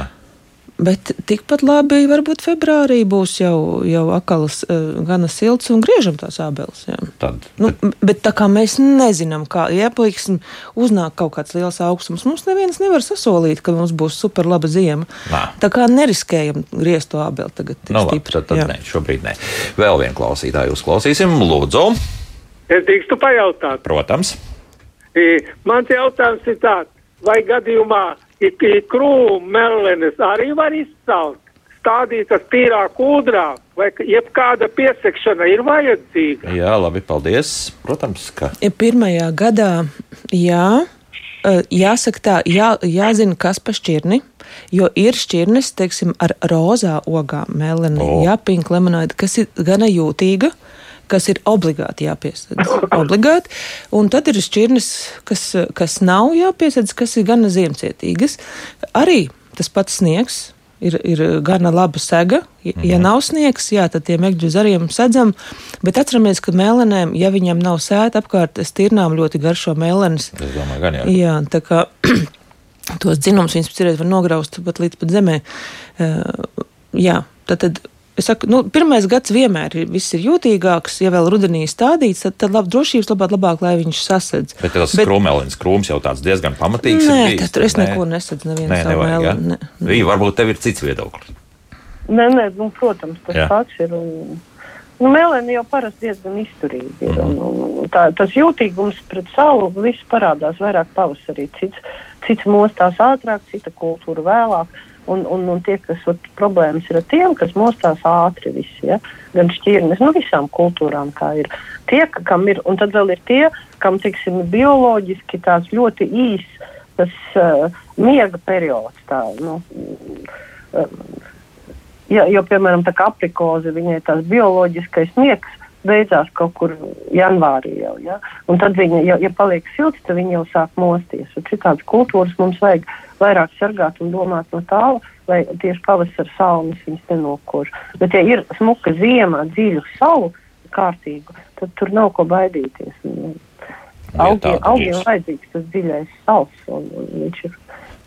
Bet tikpat labi, varbūt februārī būs jau, jau akals uh, gana silts un griežam tās ābeles.
Tad,
nu, bet... tā kā mēs nezinām, kā ieplīksim, uznāk kaut kāds liels augstums, mums neviens nevar sasolīt, ka mums būs super laba ziema. Nā. Tā kā neriskējam griezt to ābeli tagad.
Nu, labi, tad, tad nē, šobrīd nē. Vēl vienu klausītāju uzklausīsim, lūdzu.
Es drīkstu pajautāt.
Protams.
Mans jautājums ir tāds, vai gadījumā krūmu melenes arī var izcelt, stādītas tīrā kūdrā, vai jebkāda piesakšana ir vajadzīga.
Jā, labi, paldies. Protams, ka.
Pirmajā gadā, jā. Jāsaka tā, jā, jāzina, kas pa šķirni, jo ir šķirnes, teiksim, ar rozā ogām, meleni, oh. jā, pink lemonāde, kas ir gana jūtīga. Uh, kas ir obligāti jāpiesedz. Obligāti. Un tad ir šķirnes, kas, kas nav jāpiesedz, kas ir gana ziemcietīgas. Arī tas pats sniegs. Ir, ir gana laba sega. Ja, mm -hmm. nav sniegs, jā, tad tiem ekģu zariem sedzam. Bet atceramies, ka mēlenēm, ja viņam nav sēta apkārt, stirnām ļoti garšo mēlenes.
Es domāju, gan jā.
Jā, tā kā tos dzinumus viņas cerēt var nograust pat līdz pat zemē. Uh, jā, tad, tad Es saku, nu, pirmais gads vienmēr ir, ir jūtīgāks. Ja vēl rudenī stādīts, tad, tad lab, drošības labāk, labāk, lai viņš sasedz.
Bet tas Bet, krūmelins krūms jau tāds diezgan pamatīgs.
Nē, tad tur es nē. neko nesadzu. Nē, nevajag, ja?
ne, ne. Varbūt tev ir cits viedoklis.
Nē, nē, nu, protams, tas Jā. pats ir. Un... Nu, Melēni jau parasti diezgan izturīgi ir. Mm. Un, un tā, tas jūtīgums pret saulu viss parādās vairāk pavasarī. Cits, cits mostās ātrāk, cita kultūra vēlāk. Un, un, un tie, kas ot, problēmas ir ar tiem, kas mostās ātri visi, ja? gan šķirnes, nu visām kultūrām, kā ir. Tie, kam ir, un tad vēl ir tie, kam, tiksim, bioloģiski tāds ļoti īs, tas uh, miega periods, tā, nu, uh, ja, jo, piemēram, tā kā aprikoze, viņai tās bioloģiskais miegs beidzās kaut kur janvārī jau. Ja? Un tad viņa, ja, ja paliek silts, tad viņa jau sāk mosties. Un šitādas kultūras mums vajag vairāk sargāt un domāt no tālu, lai tieši pavasara saules viņas nenokož. Bet, ja ir smuka ziema, dziļu salu kārtīgu, tad tur nav ko baidīties. Augiem, augiem vajadzīgs tas dziļais sals, un, un viņš ir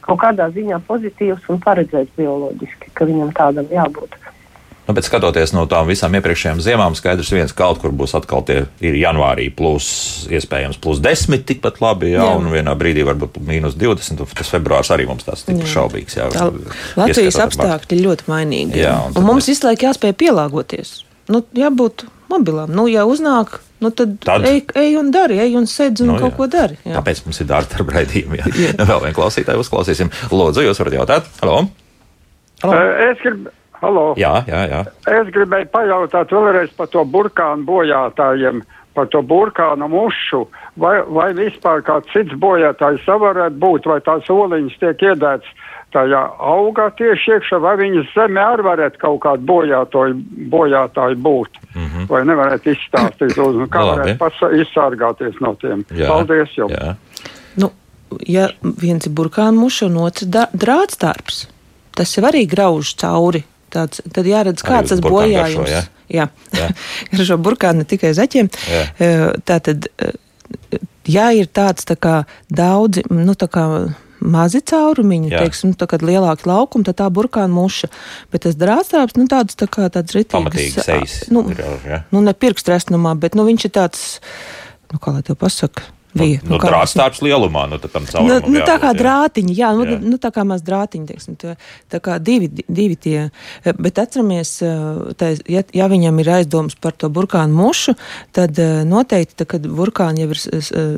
kaut kādā ziņā pozitīvs un paredzēts bioloģiski, ka viņam tādam jābūt.
Nu, bet skatoties no tām visām iepriekšējām ziemām, skaidrs viens, ka kaut kur būs atkal tie ir janvārī plus, iespējams, plus 10 tikpat labi, jā, jā. un vienā brīdī varbūt mīnus 20, un tas februārs arī mums tāds tik šaubīgs. Jā,
Tā, Latvijas apstākļi ir ļoti mainīgi. Jā, un, un mums mēs... visu laiku jāspēj pielāgoties. Nu, jābūt mobilām. Nu, ja uznāk, nu, tad, tad... Ej, ej un dari, ej un sēdz un nu, kaut jā. ko dari.
Jā. Tāpēc mums ir dārta jā. Vēl vienu klausītāju uzklausīsim. Lūdzu, jūs varat jautāt? Halo!
Halo. Es gribu Halo.
Jā, jā, jā.
Es gribēju pajautāt vēlreiz par to burkānu bojātājiem, par to burkānu mušu. Vai, vai vispār kāds cits bojātājs varētu būt, vai tās oliņas tiek iedēts tajā augā tieši iekšā, vai viņas zemē arī varētu kaut kādu bojātāju, bojātāju būt. Mm -hmm. Vai nevarētu izstāstīt, uz, nu, kā varētu izsargāties no tiem. Jā, Paldies jums!
Nu, ja viens ir burkānu muša un otrs drātstarps, tas jau arī grauž cauri tāds, tad jāredz, kāds tas bojājums.
Garšo, jā,
jā. jā. šo burkānu ne tikai zaķiem. Jā. Tā tad, ja ir tāds tā kā daudzi, nu tā kā mazi caurumiņi, Jā. teiksim, nu, tā kā lielāki laukumi, tad tā burkāna muša. Bet tas drāstāps, nu tāds tā kā tāds
ritīgs. Nu, ja?
nu, ne pirkstresnumā, bet, nu, viņš ir tāds, nu, kā lai tev pasaka
bija. Nu, nu, Drāzstāvs lielumā, nu, tam
caurumam. Nu, nu, tā kā drātiņi, jā, nu, jā. nu, tā kā maz drātiņi, teiksim, tā, tā kā divi, divi tie. Bet atceramies, tā, ja, ja viņam ir aizdoms par to burkānu mušu, tad noteikti, tā, kad burkāni jau ir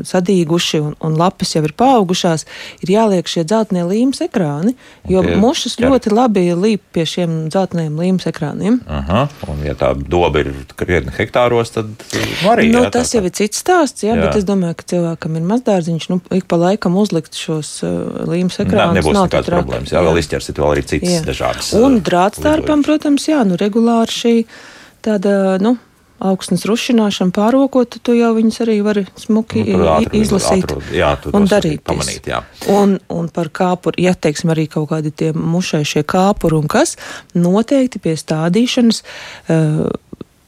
sadīguši un, un lapas jau ir paaugušās, ir jāliek šie dzeltenie līmes ekrāni, jo okay. mušas jā. ļoti labi līp pie šiem dzelteniem līmes ekrāniem.
Aha, un ja tā doba ir krietni hektāros, tad nu, arī.
Nu, jā, tas tā, jau ir cits stāsts, jā, jā. bet es domāju, ka cilvēkam ir mazdārziņš, nu, ik pa laikam uzlikt šos uh, līmes ekrānus.
Nebūs nekādas problēmas, jā, vēl izķersit vēl arī citas jā. dažādas.
Un uh, drātstārpam, protams, jā, nu, regulāri šī tāda, nu, augstnes rušināšana pārokot, tu jau viņus arī vari smuki nu, ātri, izlasīt atrod, jā, un darīt. Pamanīt, jā. Un, un par kāpuru, ja teiksim arī kaut kādi tie mušaišie kāpuri un kas, noteikti pie stādīšanas uh,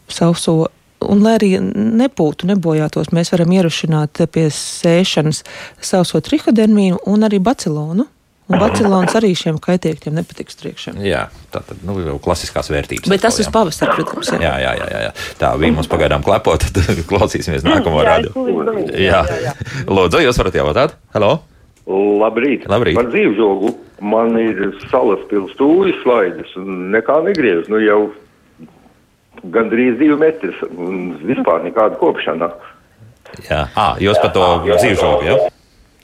sauso Un, lai arī nepūtu, nebojātos, mēs varam ierušināt pie sēšanas sauso trihodermīnu un arī bacilonu. Un bacilons arī šiem kaitēkļiem nepatiks priekšā.
Jā, tā tad nu, jau klasiskās vērtības.
Bet tas uz pavasara, protams.
Jā. Jā, jā, jā, jā. Tā bija mums pagaidām klepot, tad klausīsimies nākamo rādu. Jā, jā. Lūdzu, jūs varat jautāt? Halo!
Labrīt.
Labrīt.
Par dzīvžogu man ir salas pils tūris slaidas un nekā negriež. Nu jau gandrīz divi metri un vispār nekāda kopšana.
Jā, à, jūs par to dzīvžogu, jā?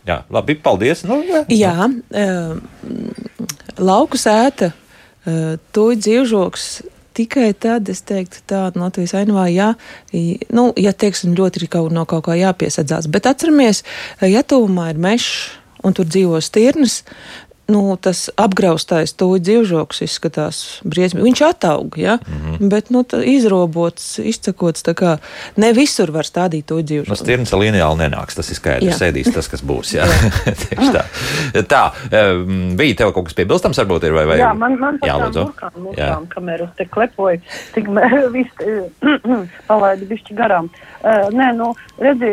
Jā, labi, paldies. Nu,
jā, jā uh, lauku sēta, uh, to dzīvžogs. Tikai tad es teiktu, tāda Latvijas ainavā, ja, nu, ja teiksim, ļoti ir kaut, no kaut kā jāpiesadzās. Bet atceramies, ja tuvumā ir mežs un tur dzīvo stirnas, nu, tas apgraustais to dzīvžoks izskatās briesmīgi. Viņš ataug, ja? mm -hmm. bet nu, izrobots, izcekots. Kā, ne visur var stādīt to dzīvžoku.
No stirnas lineāli nenāks, tas ir skaidrs. Sēdīs tas, kas būs. Jā. jā. tā. tā, bija tev kaut kas piebilstams, varbūt ir vai, vai...
Jā, man, man jā, lūdzu. Mūkām, kamēr es te klepoju, tik viss palaidi bišķi garām. Uh, nē, nu, redzi,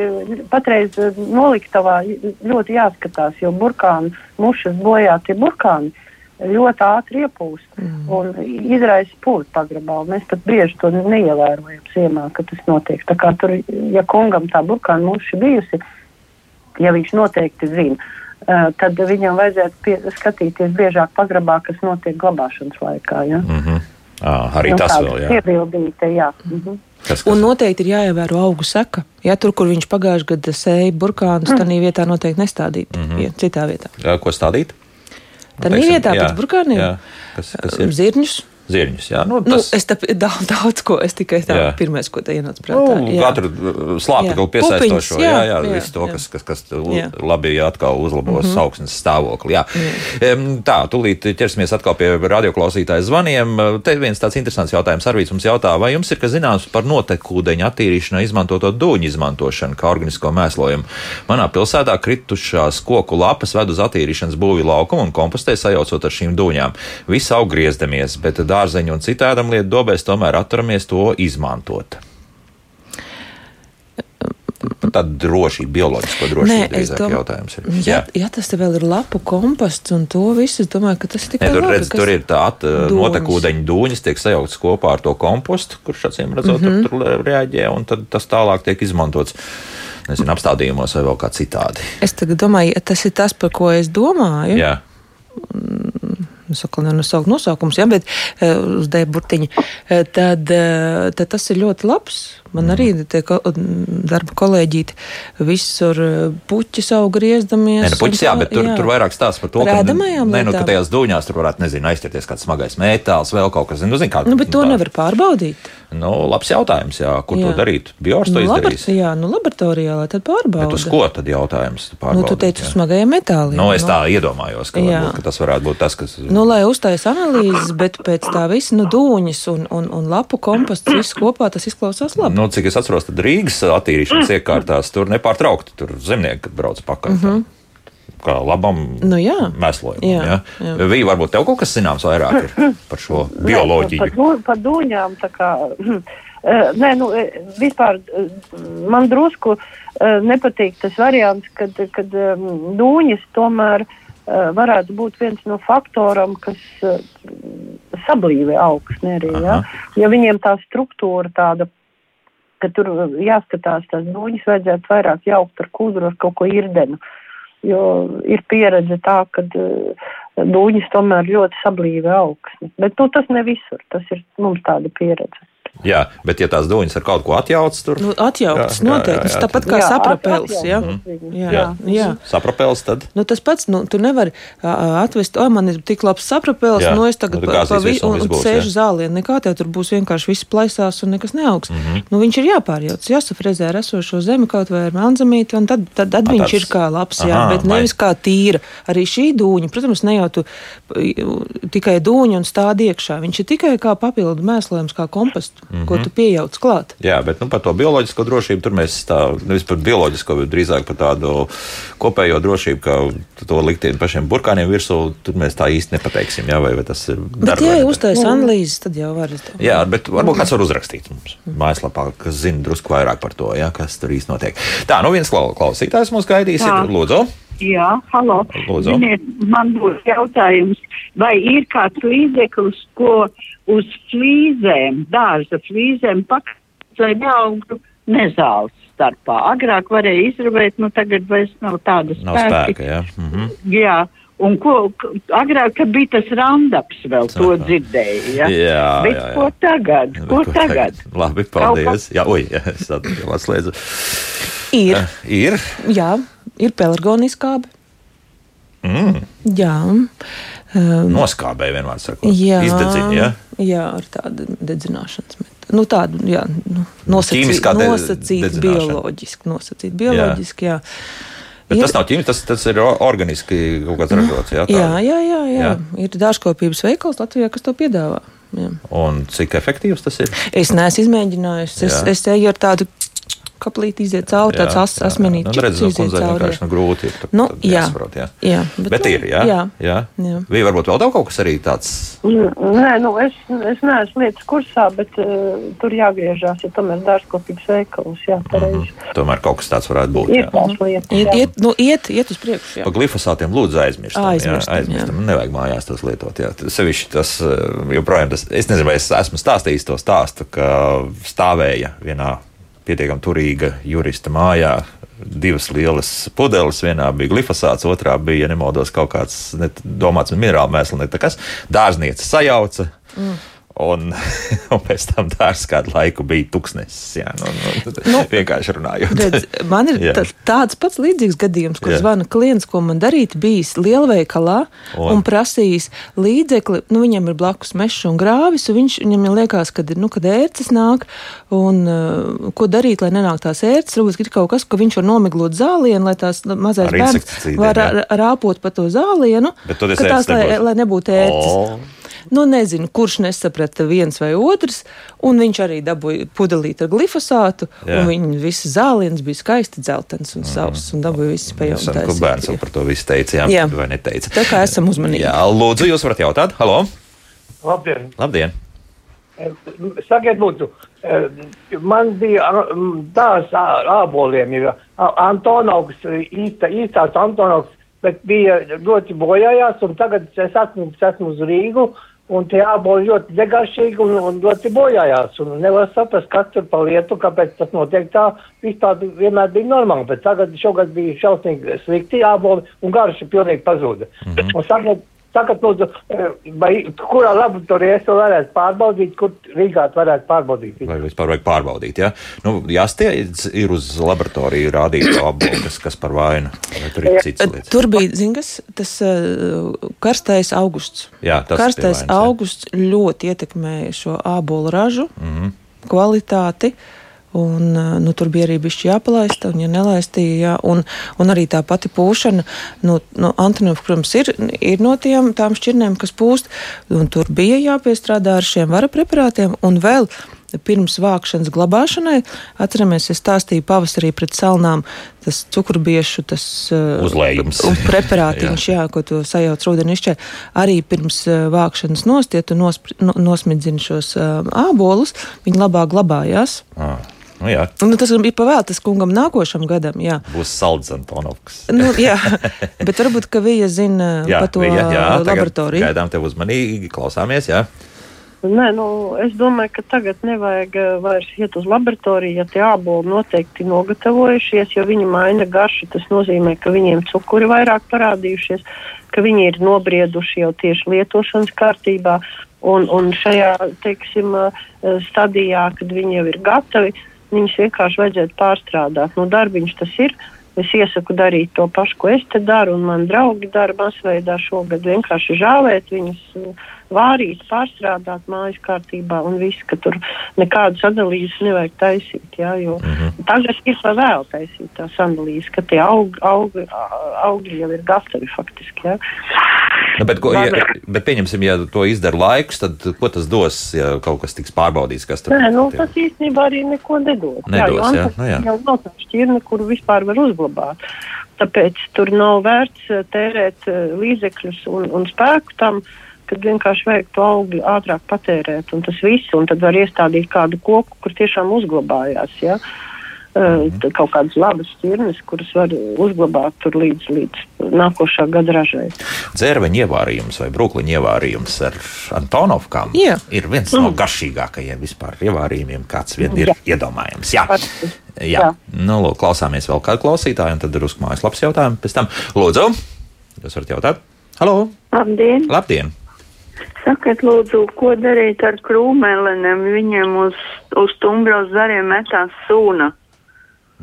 patreiz noliktavā ļoti jāskatās, jo burkānu mušas bojāt tie burkāni ļoti ātri iepūst mm. un izraisa pūļu pagrabā. Mēs pat bieži to neievērojam ziemā, ka tas notiek. Tā kā tur, ja kungam tā burkāna muša bijusi, ja viņš noteikti zina, uh, tad viņam vajadzētu pie, skatīties biežāk pagrabā, kas notiek glabāšanas laikā. Ja?
Mm -hmm. À, arī nu, tas vēl
ir. Piebildīte, jā. Mm -hmm.
Kas, kas? Un noteikti ir jāievēro augu seka. Ja tur, kur viņš pagājušajā gadā sēja burkānus, mm. tad vietā noteikti nestādīt. Mm -hmm. ja, citā vietā.
Jā, ko stādīt?
Tad bija vietā jā, pēc burkāniem. Jā,
kas, kas ir?
Zirņus
zirņus. Jā,
nu, nu tas... nu, es tam daudz, daudz ko, es tikai tā jā. pirmais, ko te ienāca prātā.
Nu, jā. Katru uh, slāpekli piesaistošo, jā, jā, jā, jā, visu to, jā. kas, kas, kas jā. labi atkal uzlabos mm -hmm. augsnes stāvokli. Jā. Jā. Tā, tūlīt ķersimies atkal pie radioklausītāju zvaniem. Te viens tāds interesants jautājums. Arvīts mums jautā, vai jums ir kas zināms par notekūdeņu attīrīšanai izmantoto dūņu izmantošanu kā organisko mēslojumu? Manā pilsētā kritušās koku lapas ved uz attīrīšanas būvi laukumu un kompostē sajaucot ar šīm dūņām. Visi aug griezdamies, bet dārzeņu un citādam lietu dobēs, tomēr atturamies to izmantot. tāda drošība, bioloģiska drošība Nē, dom... jautājums ir.
Ja, ja tas te vēl ir lapu komposts un to visu, es domāju, ka tas ir tikai.
Nē, tur, labi, redz, tur ir tā notekūdeņa dūņas, tiek sajauktas kopā ar to kompostu, kurš acīm redzot, mm -hmm. tur, tur reaģē, un tad tas tālāk tiek izmantots nezinu, apstādījumos vai vēl kā citādi.
Es tagad domāju, tas ir tas, par ko es domāju.
Jā.
Saku, nenosaukt nosaukums, ja, bet uh, uz dēburtiņa, uh, tad, uh, tad tas ir ļoti labs. Man arī tie ko, darba kolēģīti visur puķis auga griezdamies.
Nē, nu, puķis, jā, bet tur, jā. tur vairāk stāsta par to, ka, ne, nu, ka tajās dūņās tur varētu, nezinu, aizķerties kāds smagais metāls, vēl kaut kas, nu, zin, kā.
Nu, bet to tā. nevar pārbaudīt.
Nu, labs jautājums, jā, kur jā. to darīt. Biors to nu, izdarīs.
Labart, jā, nu, laboratorijā, lai tad pārbauda.
Bet uz ko tad jautājums?
Nu, tu teici uz smagajiem metāliem.
Nu, es tā nu. iedomājos, ka, varbūt, ka tas varētu būt tas, kas.
Nu, lai uztais analīzes, bet pēc tā visa, nu, dūņas un, un, un lapu komposts viss kopā, tas izklausās labi.
Nu, cik es atceros, tad Rīgas attīrīšanas iekārtās tur nepārtraukti tur zemnieki, brauc pakaļ. Mm -hmm. Kā labam
nu, jā.
mēslojumam. Jā, jā. jā. Vija, varbūt tev kaut kas zināms vairāk par šo bioloģiju?
Nē, par, par dūņām tā kā. Uh, nē, nu, vispār uh, man drusku uh, nepatīk tas variants, kad, kad um, dūņas tomēr varētu būt viens no faktoriem, kas sablīvē augsni arī. Ja? ja viņiem tā struktūra tāda ka tur jāskatās tās dūņas, vajadzētu vairāk jaukt ar kūdru, ar kaut ko irdenu. Jo ir pieredze tā, ka uh, dūņas tomēr ļoti sablīve augsni. Bet nu, tas ne visur, tas ir mums tāda pieredze.
Jā, bet ja tās dūņas ar kaut ko atjaucas, tur
nu, atjaucas jā, noteikti. Jā, jā, tāpat kā jā, saprapels. Jā,
jā, jā. jā. saprapels tad.
Nu, tas pats, nu, tu nevari atvest, o, man ir tik labs saprapels, jā. nu es tagad nu, pa, pa vi, un, un sēžu zālē. Nekā tev tur būs vienkārši viss plaisās un nekas neaugs. Mm -hmm. nu, viņš ir jāpārjauc, jāsafrezē ar esošo zemi kaut vai ar manzamīti, un tad, tad, tad A, viņš ir kā labs, jā, Aha, bet nevis kā tīra. Arī šī dūņa, protams, ne jau tu tikai dūņa un stādi iekšā. Viņš ir tikai kā papildu mēslojums, kā komposts mm -hmm. ko tu pieejauc klāt.
Jā, bet nu, par to bioloģisko drošību tur mēs tā, nevis par bioloģisko, bet drīzāk par tādu kopējo drošību, ka to likt pašiem burkāniem virsū, tur mēs tā īsti nepateiksim, jā, vai, vai tas ir.
Bet, ja uztais analīzes, tad jau var.
Jā, bet varbūt kāds var uzrakstīt mums mājaslapā, kas zina drusku vairāk par to, jā, kas tur īsti notiek. Tā, nu viens klausītājs mums gaidīs, ir lūdzu.
Jā, halo.
Lūdzu.
Ziniet, man būs jautājums, vai ir kāds līdzeklis, ko uz flīzēm, dārza flīzēm pakāpst, lai neaugtu nezāles starpā. Agrāk varēja izrabēt, nu tagad vairs nav tādas
nav spēka. Jā. Mm -hmm.
jā. Un ko agrāk, kad bija tas randaps, vēl to dzirdēju. Ja?
Jā,
Bet
jā, jā.
ko tagad? Ko, ko tagad? tagad?
Labi, paldies. Jā, ui, jā, es atslēdzu.
Ir. Uh,
ir.
Jā ir pelargoniskābe.
Mm.
Jā.
Um, Noskābēja vienmēr sakot. Jā, Izdedzina, ja?
jā, ar tādu dedzināšanas metodu. Nu, tādu jā, nu, nosacīt, nosacīt bioloģiski, nosacīt bioloģiski, jā. jā.
Bet ir, tas nav ķīmiski, tas, tas ir organiski kaut kāds ražots. Jā,
jā, jā, jā, jā. jā. Ir dārzkopības veikals Latvijā, kas to piedāvā. Jā.
Un cik efektīvs tas ir?
Es neesmu izmēģinājis. Es, es eju ar tādu kaplīti iziet cauri, tāds as, asmenīts.
Nu, redz, iziet cauri. Nu, grūti ir. Tad, nu, tad jā, jāsaprot, jā. jā, bet, bet nu, ir, jā. jā. jā. jā. Vai varbūt vēl tev kaut kas arī tāds?
Nē, nu, es, es neesmu lietas kursā, bet uh, tur jāgriežās, ja tomēr dārzkopības veikalos, jā, pareizi. Mm -hmm.
Tomēr kaut kas tāds varētu būt.
Ir tās lietas.
Iet, iet, nu, iet, iet uz priekšu, jā.
Pa glifosātiem lūdzu aizmirstam. Aizmirstam, jā, aizmirstam. Jā. Nevajag mājās tos lietot, jā. Sevišķi tas, eh, joprojām tas, es nezinu, vai es esmu stāstījis to stāstu, ka stāvēja vienā pietiekami turīga jurista mājā. Divas lielas pudeles, vienā bija glifosāts, otrā bija, ja nemaldos, kaut kāds net, domāts minerālu mēsls, ne tā kas. Dārzniece sajauca. Mm un, un pēc tam dārsts kādu laiku bija tuksnesis. Jā, nu, nu, nu, vienkārši runājot.
Redz, man ir tāds pats līdzīgs gadījums, kur jā. zvana klients, ko man darīt, bijis lielveikalā un, un prasījis līdzekli. Nu, viņam ir blakus mežs un grāvis, un viņš, viņam liekas, ka nu, ērces nāk, un uh, ko darīt, lai nenāk tās ērces. Varbūt ir kaut kas, ka viņš var nomiglot zālienu, lai tās mazais bērns var rāpot pa to zālienu, ka tās, lai, lai nebūtu ērces. Oh. Nu, nezinu, kurš nesaprata viens vai otrs, un viņš arī dabūja pudelīti ar glifosātu, Jā. un viņa visas zālienas bija skaisti dzeltens un savs, un dabūja visas pajautājumus.
Ko bērns jau par to visu teica, jā, jā. vai neteica?
Tā kā esam uzmanīgi.
Jā, lūdzu, jūs varat jautāt, halo!
Labdien!
Labdien!
Sakiet, lūdzu, man bija tās āboliem, ir Antonovs, īsta, īstās Antonovs, bet bija ļoti bojājās, un tagad es esmu, es esmu uz Rīgu, un tie āboli ļoti degaršīgi un, un ļoti bojājās, un nevar saprast, kas tur pa lietu, kāpēc tas notiek tā, viss tā vienmēr bija normāli, bet tagad šogad bija šausmīgi slikti āboli, un garša pilnīgi pazuda. Mm -hmm. Un sakiet, Sakat, lūdzu, eh, vai kurā laboratorijā es to varētu pārbaudīt, kur Rīgā varētu pārbaudīt?
Vai vispār vajag pārbaudīt, jā? Ja? Nu, jāstiedz ir uz laboratoriju rādīt to apbalvu, kas, kas par vainu. Tur ir cits lietas.
Tur bija, zingas, tas uh, karstais augusts.
Jā, tas
karstais vainas, augusts jā. ļoti ietekmēja šo ābolu ražu mm -hmm. kvalitāti. Uh, Un, nu, tur bija arī bišķi jāpalaista, un, ja nelaistīja, jā, un, un arī tā pati pūšana, nu, nu Antonovs, protams, ir, ir no tiem, tām šķirnēm, kas pūst, un tur bija jāpiestrādā ar šiem vara preparātiem, un vēl pirms vākšanas glabāšanai. Atceramies, es stāstīju pavasarī pret salnām tas cukurbiešu tas,
uzlējums.
Uh, preparātiņš, jā. jā, ko tu sajauc rudenī izšķē. Arī pirms vākšanas nostiet un nospri, no, nosmidzini šos ābolus, viņi labāk glabājās.
Ah. Nu, jā.
nu, tas bija pavēlēts kungam nākošam gadam. Jā.
Būs salds Antonovs.
nu, jā, bet varbūt, ka viņa zina jā, par to jā, jā, laboratoriju.
Gaidām tev uzmanīgi, klausāmies. Jā.
Nē, nu, es domāju, ka tagad nevajag eh, vairs iet uz laboratoriju, ja tie āboli noteikti nogatavojušies, jo viņi maina garšu. Tas nozīmē, ka viņiem cukuri vairāk parādījušies, ka viņi ir nobrieduši jau tieši lietošanas kārtībā. Un, un šajā teiksim, eh, stadijā, kad viņi jau ir gatavi, viņus vienkārši vajadzētu pārstrādāt. Nu, darbiņš tas ir. Es iesaku darīt to pašu, ko es te daru, un man draugi dara masveidā šogad. Vienkārši žāvēt viņus vārīt, pārstrādāt mājas kārtībā un viss, ka tur nekādas analīzes nevajag taisīt. Jā, jo mm -hmm. tagad ir par vēl taisīt tās analīzes, ka tie aug, aug, augļi jau ir gatavi faktiski. Jā.
Nu, bet, ko, ja, bet pieņemsim, ja to izdara laiks, tad ko tas dos, ja kaut kas tiks pārbaudīts? Kas
tad, Nē, nu, tas īstenībā arī neko nedos.
nedos jā, jā, nu, jā.
jau nav tā šķirne, kuru vispār var uzglabāt. Tāpēc tur nav vērts eh, tērēt eh, līdzekļus un, un spēku tam, kad vienkārši vajag to augļu ātrāk patērēt, un tas viss, un tad var iestādīt kādu koku, kur tiešām uzglabājās. Ja? Uh, kaut kādas labas ķirnes, kuras var uzglabāt tur līdz, līdz nākošā gada ražai.
Dzērveņa ievārījums vai brūkliņa ievārījums ar Antonovkām
Jā.
ir viens mm. no garšīgākajiem vispār ievārījumiem, kāds vien ir Jā. iedomājams. Jā. Jā. Jā. Nu, lūk, klausāmies vēl kādu klausītāju, un tad ir uz mājaslapas jautājumu. Pēc tam, lūdzu, jūs varat jautāt? Halo!
Labdien!
Labdien.
Sakiet, lūdzu, ko darīt ar krūmēleniem? Viņiem uz, uz stumbros zariem metās sūna.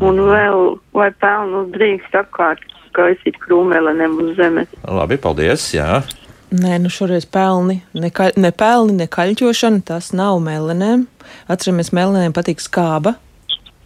Un vēl, vai pelnu drīkst apkārt, kā esīt krūmēleniem uz zemes.
Labi, paldies, jā.
Nē, nu šoreiz pelni, ne, ka, ne pelni, ne kaļķošana, tas nav melenēm. Atceramies, melenēm patīk skāba,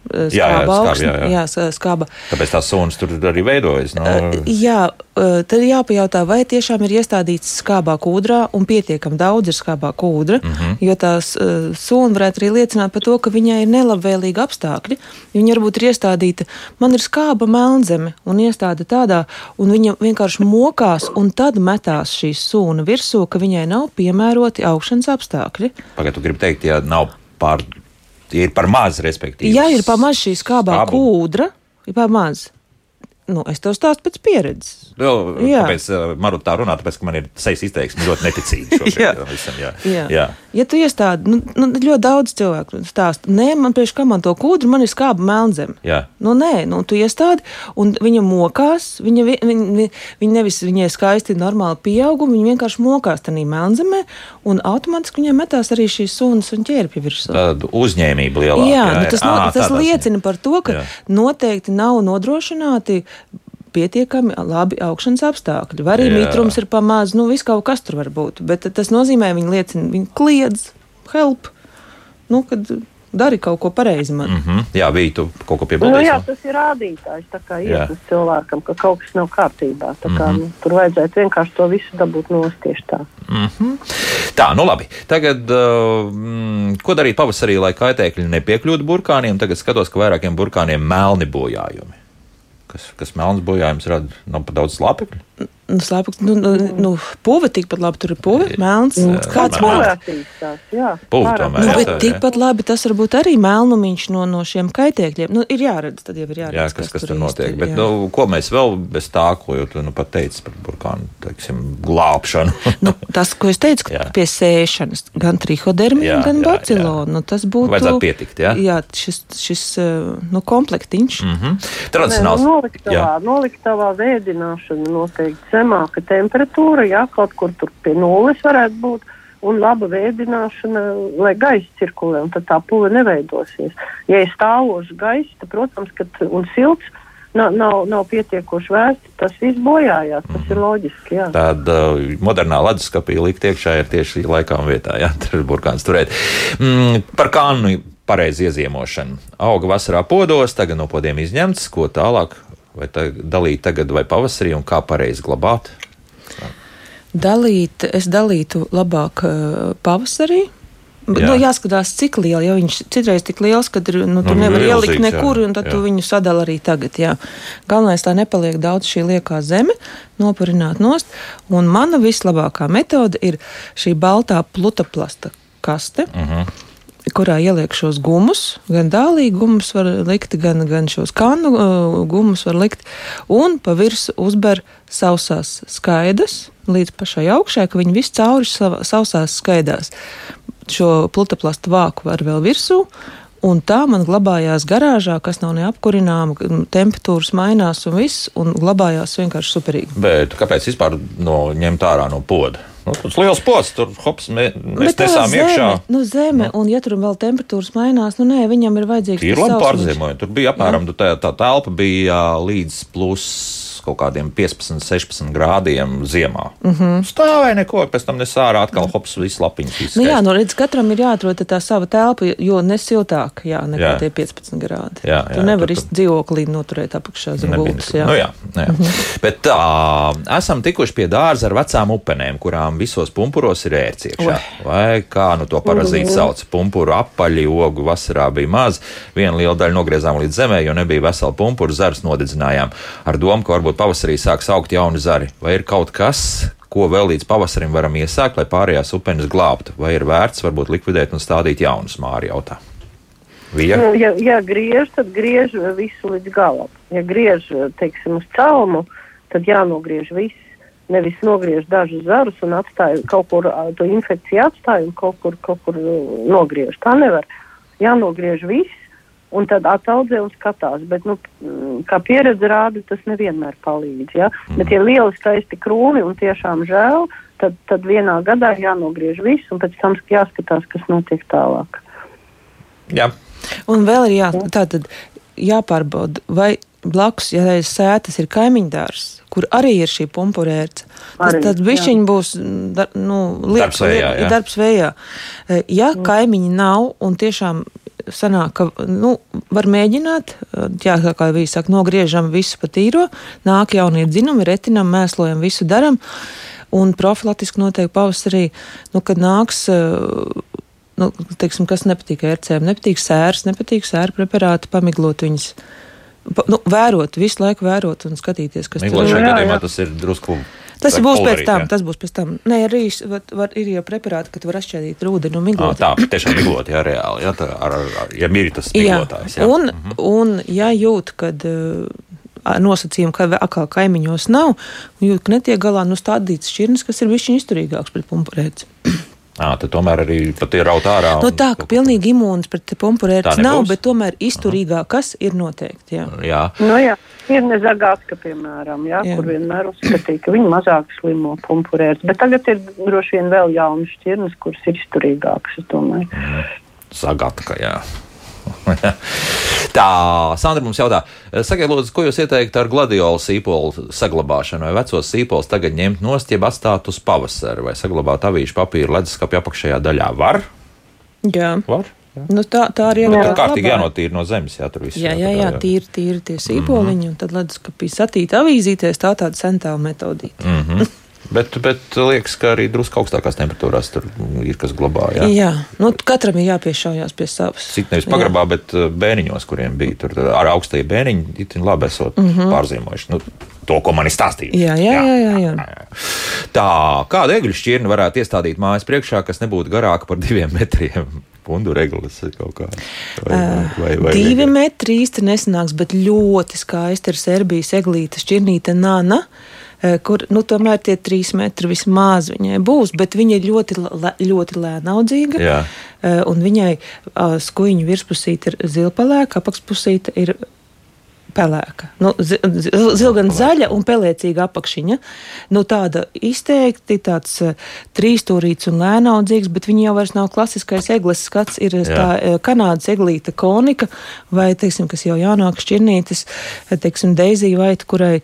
skāba jā, jā,
augsts.
Jā, jā.
jā, skāba.
Tāpēc tās sunas tur arī veidojas. No...
Uh, jā, uh, tad jāpajautā, vai tiešām ir iestādīts skābā kūdrā un pietiekami daudz ir skābā kūdra, mhm. -huh. jo tās suna varētu arī liecināt par to, ka viņai ir nelabvēlīgi apstākļi. Viņa varbūt ir iestādīta, man ir skāba melnzeme un iestāda tādā, un viņa vienkārši mokās un tad metās šī suna virsū, ka viņai nav piemēroti augšanas apstākļi.
Pagaidu, tu gribi teikt, ja nav pār ir par maz, respektīvi.
Ja ir par maz šī skābā Skābu. kūdra, ir par maz. Nu, es tev stāstu pēc pieredzes.
Vēl, jā. Kāpēc uh, Maru tā runā? Tāpēc, ka man ir sejas izteiksme ļoti neticīga. jā. Visam, jā.
Jā. jā. Ja tu iestādi, nu, nu, ļoti daudz cilvēku stāsta, nē, man priekš kā man to kūdru, man ir skāba melnzeme.
Jā.
Nu, nē, nu, tu iestādi, un viņa mokās, viņa, viņa, viņa nevis viņai skaisti normāli pieauguma, viņa vienkārši mokās tajā melnzemē, un automātiski viņai metās arī šīs sunas un ķērpja virsū.
Tāda uzņēmība lielāka.
Jā, jā, nu, tas, no, tas liecina par to, ka jā. noteikti nav nodrošināti pietiekami labi augšanas apstākļi. Vai arī mitrums ir pamazs, nu viss kaut kas tur var būt. Bet tas nozīmē, viņi liecina, viņi kliedz, help. Nu, kad dari kaut ko pareizi. Man.
Mm -hmm. Jā, bija tu kaut ko piebildījis.
Nu, jā, tas ir rādītājs. Tā kā iet uz cilvēkam, ka kaut kas nav kārtībā. Tā kā, mm -hmm. nu, tur vajadzētu vienkārši to visu dabūt nost tieši tā.
Mm -hmm. Tā, nu labi. Tagad, uh, mm, ko darīt pavasarī, lai kaitēkļi nepiekļūtu burkāniem? Tagad skatos, ka vairākiem burkāniem melni bojājumi kas, kas melns bojājums rada nav pat daudz slāpekļu?
Nu, slēpaks, nu, nu, nu puve tikpat labi, tur ir puve, melns. Jā, kāds?
Jā,
puve tomēr. Nu, bet tikpat labi tas var būt arī melnumiņš no, no šiem kaitēkļiem. Nu, ir jāredz, tad jau ir jāredz.
Jā, kas, kas, kas tur notiek. Bet, jā. nu, ko mēs vēl bez tā, ko jau tu nu pat teici par burkānu, teiksim, glābšanu?
nu, tas, ko es teicu, ka pie sēšanas gan trihodermija, gan bacilona, nu, tas būtu.
Vajadzētu pietikt, jā?
Jā, šis, šis nu, komplektiņš.
Mm -hmm. Tradicionāls.
Nu, noliktavā, noliktavā vēdināšana noteikti zemāka temperatūra, jā, kaut kur tur pie nulles varētu būt. Un laba vēdināšana, lai gaisa cirkulē, un tad tā pūle neveidosies. Ja ir stāvošs gaisa, tad, protams, kad un silts, nav, nav, nav pietiekoši vērsts, tas viss bojājās. Tas ir loģiski. Jā.
Tāda uh, modernā leduskapī likt iekšā ir tieši laikā un vietā. Jā, tur ir burkāns turēt. Mm, par kānu pareizi ieziemošanu. Auga vasarā podos, tagad no podiem izņemts, ko tālāk vai tā, dalīt tagad vai pavasarī un kā pareizi glabāt?
Dalīt, es dalītu labāk uh, pavasarī. Jā. Nu, jāskatās, cik liela. Ja viņš citreiz tik liels, ka nu, nu, tur nevar milzīgs, ielikt nekur, jā. un tad jā. tu viņu sadali arī tagad. Jā. Galvenais tā nepaliek daudz šī liekā zeme, nopurināt nost. Un mana vislabākā metode ir šī baltā plutaplasta kaste. Uh mhm. -huh kurā ieliek šos gumus. Gan dālīgi gumus var likt, gan, gan šos kanu uh, gumus var likt. Un pa virsmu uzber sausās skaidas līdz pašai augšai, ka viņi visi cauri sausās skaidās. Šo plutaplastu vāku var vēl virsū. Un tā man glabājās garāžā, kas nav neapkurināma, temperatūras mainās un viss, un glabājās vienkārši superīgi.
Bet kāpēc vispār no ņemt ārā no poda? Nu, tas liels posts, tur hops, mē, mēs nesām
zeme,
iekšā.
Nu, zeme, nu. un ja tur vēl temperatūras mainās, nu nē, viņam ir vajadzīgs.
Ir labi pārzīmojumi. Tur bija apmēram, tā, tā telpa bija līdz plus kaut kādiem 15, 16 grādiem ziemā. Mm -hmm. Stāvēja neko, pēc tam nesārā atkal hops, viss lapiņas.
Nu, jā, nu redz, katram ir jāatrod tā sava telpa, jo nesiltāk, jā, nekā jā. tie 15 grādi. Jā, jā, tu nevari tu... dzīvoklī noturēt apakšā zem gultas. Jā.
Nu, jā, jā. Mm -hmm. Bet tā, esam tikuši pie dārza ar vecām upenēm, kurām visos pumpuros ir ērts iekšā. Vai kā nu to parazītu mm -hmm. sauc? Pumpuru apaļi, ogu vasarā bija maz, viena liela daļa nogriezām līdz zemē, jo nebija vesela pumpuru, zars nodedzinājām ar domu, ka varbūt pavasarī sāks augt jauni zari? Vai ir kaut kas, ko vēl līdz pavasarim varam iesākt, lai pārējās upenes glābtu? Vai ir vērts varbūt likvidēt un stādīt jaunus māri jautā?
Vija? Nu, ja, ja griež, tad griež visu līdz galam. Ja griež, teiksim, uz celmu, tad jānogriež viss. Nevis nogriež dažus zarus un atstāja kaut kur to infekciju atstāja un kaut kur, kaut kur nogriež. Tā nevar. Jānogriež viss un tad ataudzē un skatās. Bet, nu, kā pieredze rāda, tas nevienmēr palīdz. Ja? Mm. Bet, ja lieli skaisti krūmi un tiešām žēl, tad, tad vienā gadā jānogriež viss, un pēc tam jāskatās, kas notiek tālāk.
Jā.
Un vēl ir jā, tātad, jāpārbauda, vai blakus, ja reiz sētas ir kaimiņdārs, kur arī ir šī pumpurērce, tad, tad bišķiņi būs dar, nu,
liek, darbs vējā. Jā.
Darbs vējā. Ja mm. kaimiņi nav un tiešām sanāk, ka nu, var mēģināt, jā, kā viņi saka, nogriežam visu pa tīro, nāk jaunie dzinumi, retinam, mēslojam, visu daram. Un profilaktiski noteikti pavasarī, nu, kad nāks, nu, teiksim, kas nepatīk ērcēm, nepatīk sērs, nepatīk sēru preparāti, pamiglot viņus. Nu, vērot, visu laiku vērot un skatīties, kas
tur ir. Šajā gadījumā tas ir drusku
Tas būs pēc tam. Jā. Tas būs pēc tam. Nē, arī var, var, ir jau preparāti, ka var atšķēdīt ūdeni un miglot.
Tā, tiešām miglot, jā, reāli. Jā, tā, ar, ar, ja ir tas miglotājs.
Jā. Un, mhm. un, ja jūt, kad uh, nosacījumi, ka atkal kaimiņos nav, jūt, ka netiek galā, nu stādīts šķirnes, kas ir višķiņ izturīgāks pret pumpurēci.
À, tomēr arī ir raut ārā.
Nu, tā, ka pilnīgi imūns pret pumpurētas nav, bet tomēr izturīgāk, kas ir noteikti. Jā.
jā.
Nu, jā. Ir nezagātka, piemēram, jā, jā. kur vienmēr uzskatīja, ka viņi mazāk slimo pumpurētas, bet tagad ir droši vien vēl jaunas šķirnes, kuras ir izturīgākas, es domāju.
Zagātka, jā. Tā, Sandra mums jautā, sakiet, lūdzu, ko jūs ieteiktu ar gladiolu sīpolu saglabāšanu? Vai vecos sīpolus tagad ņemt nost, jeb atstāt uz pavasaru, vai saglabāt avīšu papīru leduskapja apakšējā daļā? Var?
Jā.
Var?
Jā. Nu, tā, tā arī
ir. Tā kārtīgi jānotīra no zemes, jā, tur viss.
Jā, jā, jā, tīri, tīri tie sīpoliņi, mm -hmm. un tad leduskapī satīt avīzīties, tā tāda sentāla metodīta.
Mm -hmm. Bet, bet liekas, ka arī drusku augstākās temperatūrās tur ir kas glabā. Jā,
jā. Nu, katram ir jāpiešaujās pie savas.
Cik nevis pagrabā, jā. bet bēniņos, kuriem bija tur ar augstajiem bēniņiem, itin labi esot mm -hmm. pārzīmojuši. Nu, to, ko man ir stāstīts.
Jā, jā, jā. jā, jā. jā.
Tā, kādu egļu šķirni varētu iestādīt mājas priekšā, kas nebūtu garāka par diviem metriem? Pundu regulas kaut kā.
Vai, vai, vai Divi metri īsti nesanāks, bet ļoti skaista ir Serbijas eglīta šķirnīte Nana kur nu, tomēr tie trīs metri vismaz viņai būs, bet viņa ir ļoti, ļoti lēnaudzīga. Jā. Un viņai skuiņu virspusīte ir zilpalēka, apakšpusīte ir pelēka. Nu, Zilgan zaļa un pelēcīga apakšiņa. Nu, tāda izteikti tāds trīsstūrīts un lēnaudzīgs, bet viņa jau vairs nav klasiskais eglis skats. Ir Jā. tā kanādas eglīta konika vai, teiksim, kas jau jaunāk šķirnītes, teiksim, deizija vaita, kurai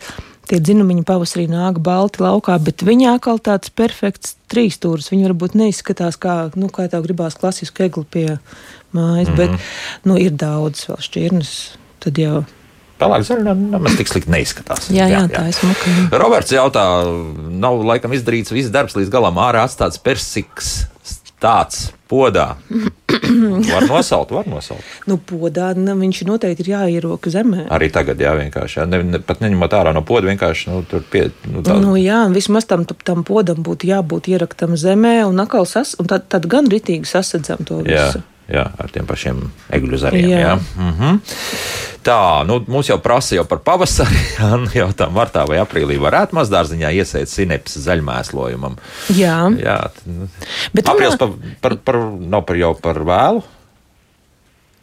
tie dzinumiņi pavasarī nāk balti laukā, bet viņa atkal tāds perfekts trīsstūris. Viņa varbūt neizskatās kā, nu, kā tev gribās klasisku egli pie mājas, mm -hmm. bet, nu, ir daudz vēl šķirnes. Tad jau
Pelēka zaļa nemaz tik slikti neizskatās.
Jā, jā, jā, tā ir smuka.
Roberts jautā, nav laikam izdarīts viss darbs līdz galam ārā atstāts persiks tāds podā. var nosaukt, var nosaukt.
Nu, podā ne, viņš noteikti ir jāieroka zemē.
Arī tagad, jā, vienkārši. Jā. Ne, ne, pat neņemot ārā no poda, vienkārši nu, tur pie.
Nu, tā... nu, jā, vismaz tam, tam podam būtu jābūt ieraktam zemē, un, sas, un tad, tad gan ritīgi sasadzam to visu. Jā.
Jā, ar tiem pašiem egļu zariem. Jā. Jā. Mm -hmm. Tā, nu, mums jau prasa jau par pavasari. Jā, jau tā martā vai aprīlī varētu mazdārziņā iesēt sinepsi zaļmēslojumam.
Jā.
Jā. Bet aprīlis par, par, par, nav par jau par vēlu.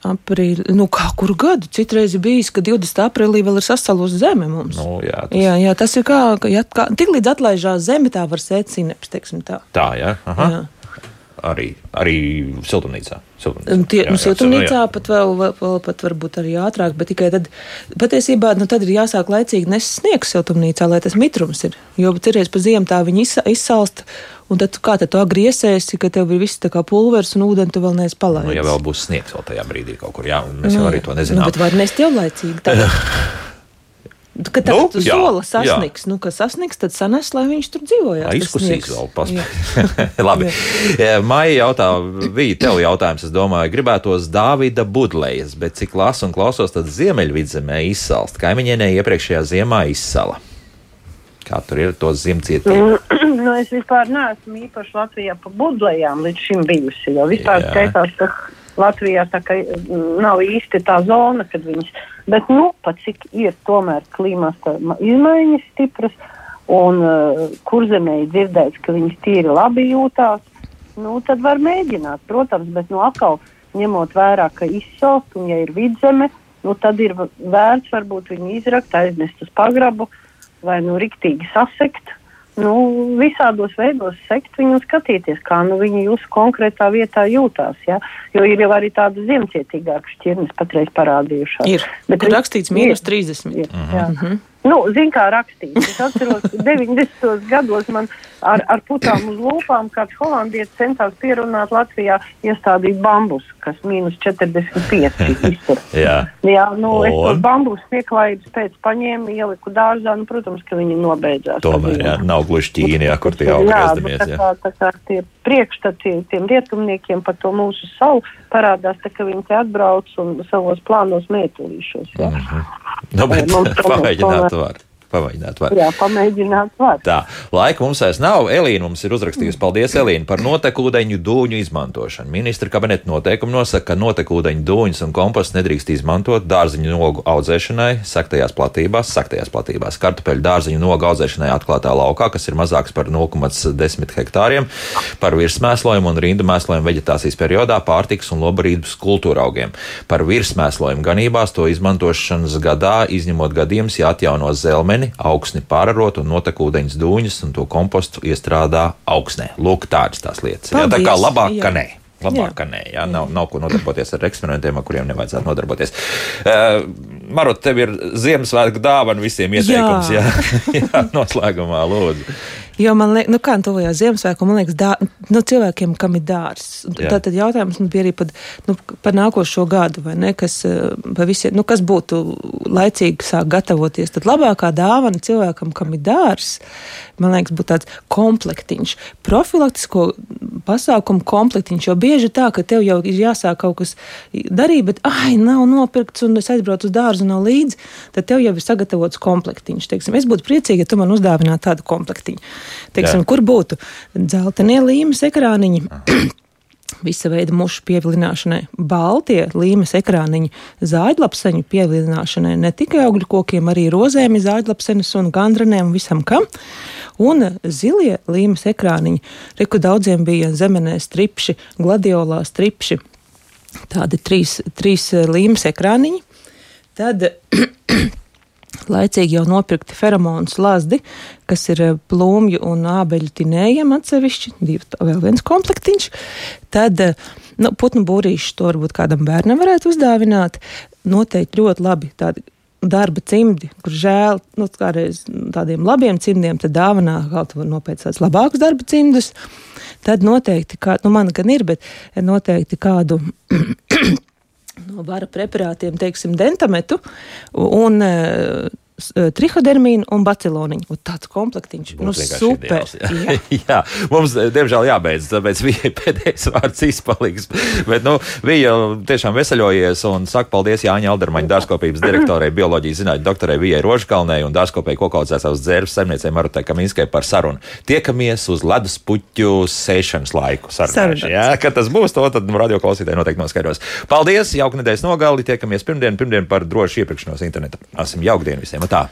Aprīļa, nu, kā kuru gadu? Citreiz bijis, ka 20. aprīlī vēl ir sasalusi zeme mums.
Nu, jā, tas...
jā, jā, tas ir kā, ka, ja, kā tik līdz atlaižās zeme, tā var sēt sineps, teiksim tā.
Tā, jā. Aha. jā arī, arī siltumnīcā.
siltumnīcā. Tie, jā, nu, siltumnīcā jā, pat vēl, vēl, pat varbūt arī ātrāk, bet tikai tad patiesībā nu, tad ir jāsāk laicīgi nest sniegs siltumnīcā, lai tas mitrums ir. Jo cerēs pa ziemu tā viņi izsalst. Un tad kā tad tu agriesēsi, ka tev ir viss tā kā pulveris un ūdeni tu vēl neesi palaidis? Nu,
ja vēl būs sniegs vēl tajā brīdī kaut kur, jā, mēs nu, jau arī to nezinām.
Nu, bet var nest jau laicīgi. Kad tā nu, sola sasniegs, nu, kad sasniegs, tad sanes, lai viņš tur dzīvojās.
Izkusīs vēl paspēj. Labi. Maija jautā, bija tev jautājums, es domāju, gribētos Dāvida Budlejas, bet cik lasu un klausos, tad Ziemeļvidzemē izsalst. Kaimiņienē iepriekšējā ziemā izsala. Kā tur ir tos ziemcietību?
nu, es vispār neesmu īpaši Latvijā pa budlējām līdz šim bijusi, jo vispār skaitās, ka Latvijā tā kā mm, nav īsti tā zona, kad viņas, bet nu, pat cik ir tomēr klimata izmaiņas stipras, un uh, kurzemē ir dzirdēts, ka viņas tīri labi jūtās, nu, tad var mēģināt, protams, bet nu atkal ņemot vērā, ka izsalst un ja ir vidzeme, nu, tad ir vērts varbūt viņu izrakt, aiznest uz pagrabu vai nu riktīgi sasekt nu, visādos veidos sekt viņu un skatīties, kā nu, viņi jūsu konkrētā vietā jūtās. Ja? Jo ir jau arī tādas ziemcietīgākas šķirnes patreiz parādījušās.
Ir, Bet kur rakstīts mīnus 30. Ir.
Mm -hmm. Nu, Ziniet, kā rakstīts. Es atceros, ka 90. gados man ar, ar putām uz lūpām kāds holandietis centās pierunāt Latvijā iestādīt bambus, kas mīnus 45 iztur. jā. jā, nu, Un? es tos bambus pieklājības pēc paņēmu, ieliku dārzā, nu, protams, ka viņi nobeidzās.
Tomēr, jā, nav gluži Ķīnijā, kur tie aug
grezdamies. Jā, tā kā, tā kā tie priekšstati tiem rietumniekiem par to mūsu salu parādās, tā, ka viņi te atbrauc un savos plānos mētulīšos. Jā. Mm -hmm.
Nu, bet pamēģināt var. Pamēģināt, var.
Jā, pamēģināt, var.
Tā, laika mums vairs nav. Elīna mums ir uzrakstījusi, paldies, Elīna, par notekūdeņu dūņu izmantošanu. Ministra kabineta noteikumi nosaka, ka notekūdeņu dūņus un kompostu nedrīkst izmantot dārziņu nogu audzēšanai, saktajās platībās, saktajās platībās, kartupeļu dārziņu nogu audzēšanai atklātā laukā, kas ir mazāks par 0,10 hektāriem, par virsmēslojumu un rindu mēslojumu veģetācijas periodā, pārtiks un lobarības kultūra augiem. Par virsmēslojumu ganībās to izmantošanas gadā, izņemot gadījumus, ja atjauno zelmeni ūdeni, augsni pārarot un notekūdeņas dūņas un to kompostu iestrādā augsnē. Lūk, tādas tās lietas. Paldies, jā, tā kā labāk, jā. ka nē. Labāk, ka nē, jā, nav, nav ko nodarboties ar eksperimentiem, ar kuriem nevajadzētu nodarboties. Uh, Marot, tev ir Ziemassvētku dāvana visiem ieteikums. Jā, jā, jā noslēgumā lūdzu.
Jo man liekas, nu kā tuvojās Ziemassvētku, man liekas, dā, nu, cilvēkiem, kam ir dārs. Tā tad jautājums man bija arī par, nu, par nākošo gadu, vai ne, kas, visiem, nu, kas būtu laicīgi sāk gatavoties. Tad labākā dāvana cilvēkam, kam ir dārs, man liekas, būtu tāds komplektiņš, profilaktisko pasākumu komplektiņš, jo bieži tā, ka tev jau ir jāsāk kaut kas darīt, bet, ai, nav nopirkts un es aizbraucu uz dārzu, nav līdzi, tad tev jau ir sagatavots komplektiņš. Teiksim, es būtu priecīga, ja tu man uzdāvinātu tādu komplektiņu. Teiksim, Jā. kur būtu dzeltenie līmes ekrāniņi. Visa veida mušu pievilināšanai, baltie līmes ekrāniņi, zāģlapseņu pievilināšanai, ne tikai augļu kokiem, arī rozēm, zāģlapsenes un gandranēm un visam kam. Un zilie līmes ekrāniņi, reku daudziem bija zemenē stripši, gladiolā stripši, tādi trīs, trīs līmes ekrāniņi. Tad laicīgi jau nopirkti feromonu slazdi, kas ir eh, plūmju un ābeļu tinējiem atsevišķi, divi, vēl viens komplektiņš. Tad eh, nu, putnu būrīšu to varbūt kādam bērnam varētu uzdāvināt. Noteikti ļoti labi tādi darba cimdi, kur žēl nu, tādiem labiem cimdiem, tad dāvanā kaut ko nopēc tādus labākus darba cimdus. Tad noteikti, kā, nu man gan ir, bet noteikti kādu no vara preparātiem, teiksim, dentametu. Un uh, trihodermīnu un baciloniņu. Un tāds komplektiņš nu, super.
Jā. jā, mums, diemžēl, jābeidz, tāpēc viņa pēdējais vārds izpaliks. Bet, nu, viņa tiešām veseļojies un saka paldies Jāņa Aldermaņa dārzkopības direktorei, bioloģijas zinātņu doktorai Vijai Rožkalnei un dārzkopēji kokaudzētās dzērves saimniecei Marutai Kaminskai par sarunu. Tiekamies uz ledus puķu sēšanas laiku. Sarunāšu, jā, kad tas būs, to tad radio klausītāji noteikti noskaidros. Paldies, jauka nedēļas nogali, tiekamies pirmdien, pirmdien par drošu iepirkšanos internetā. Esam jauka dienu visiem! Tá.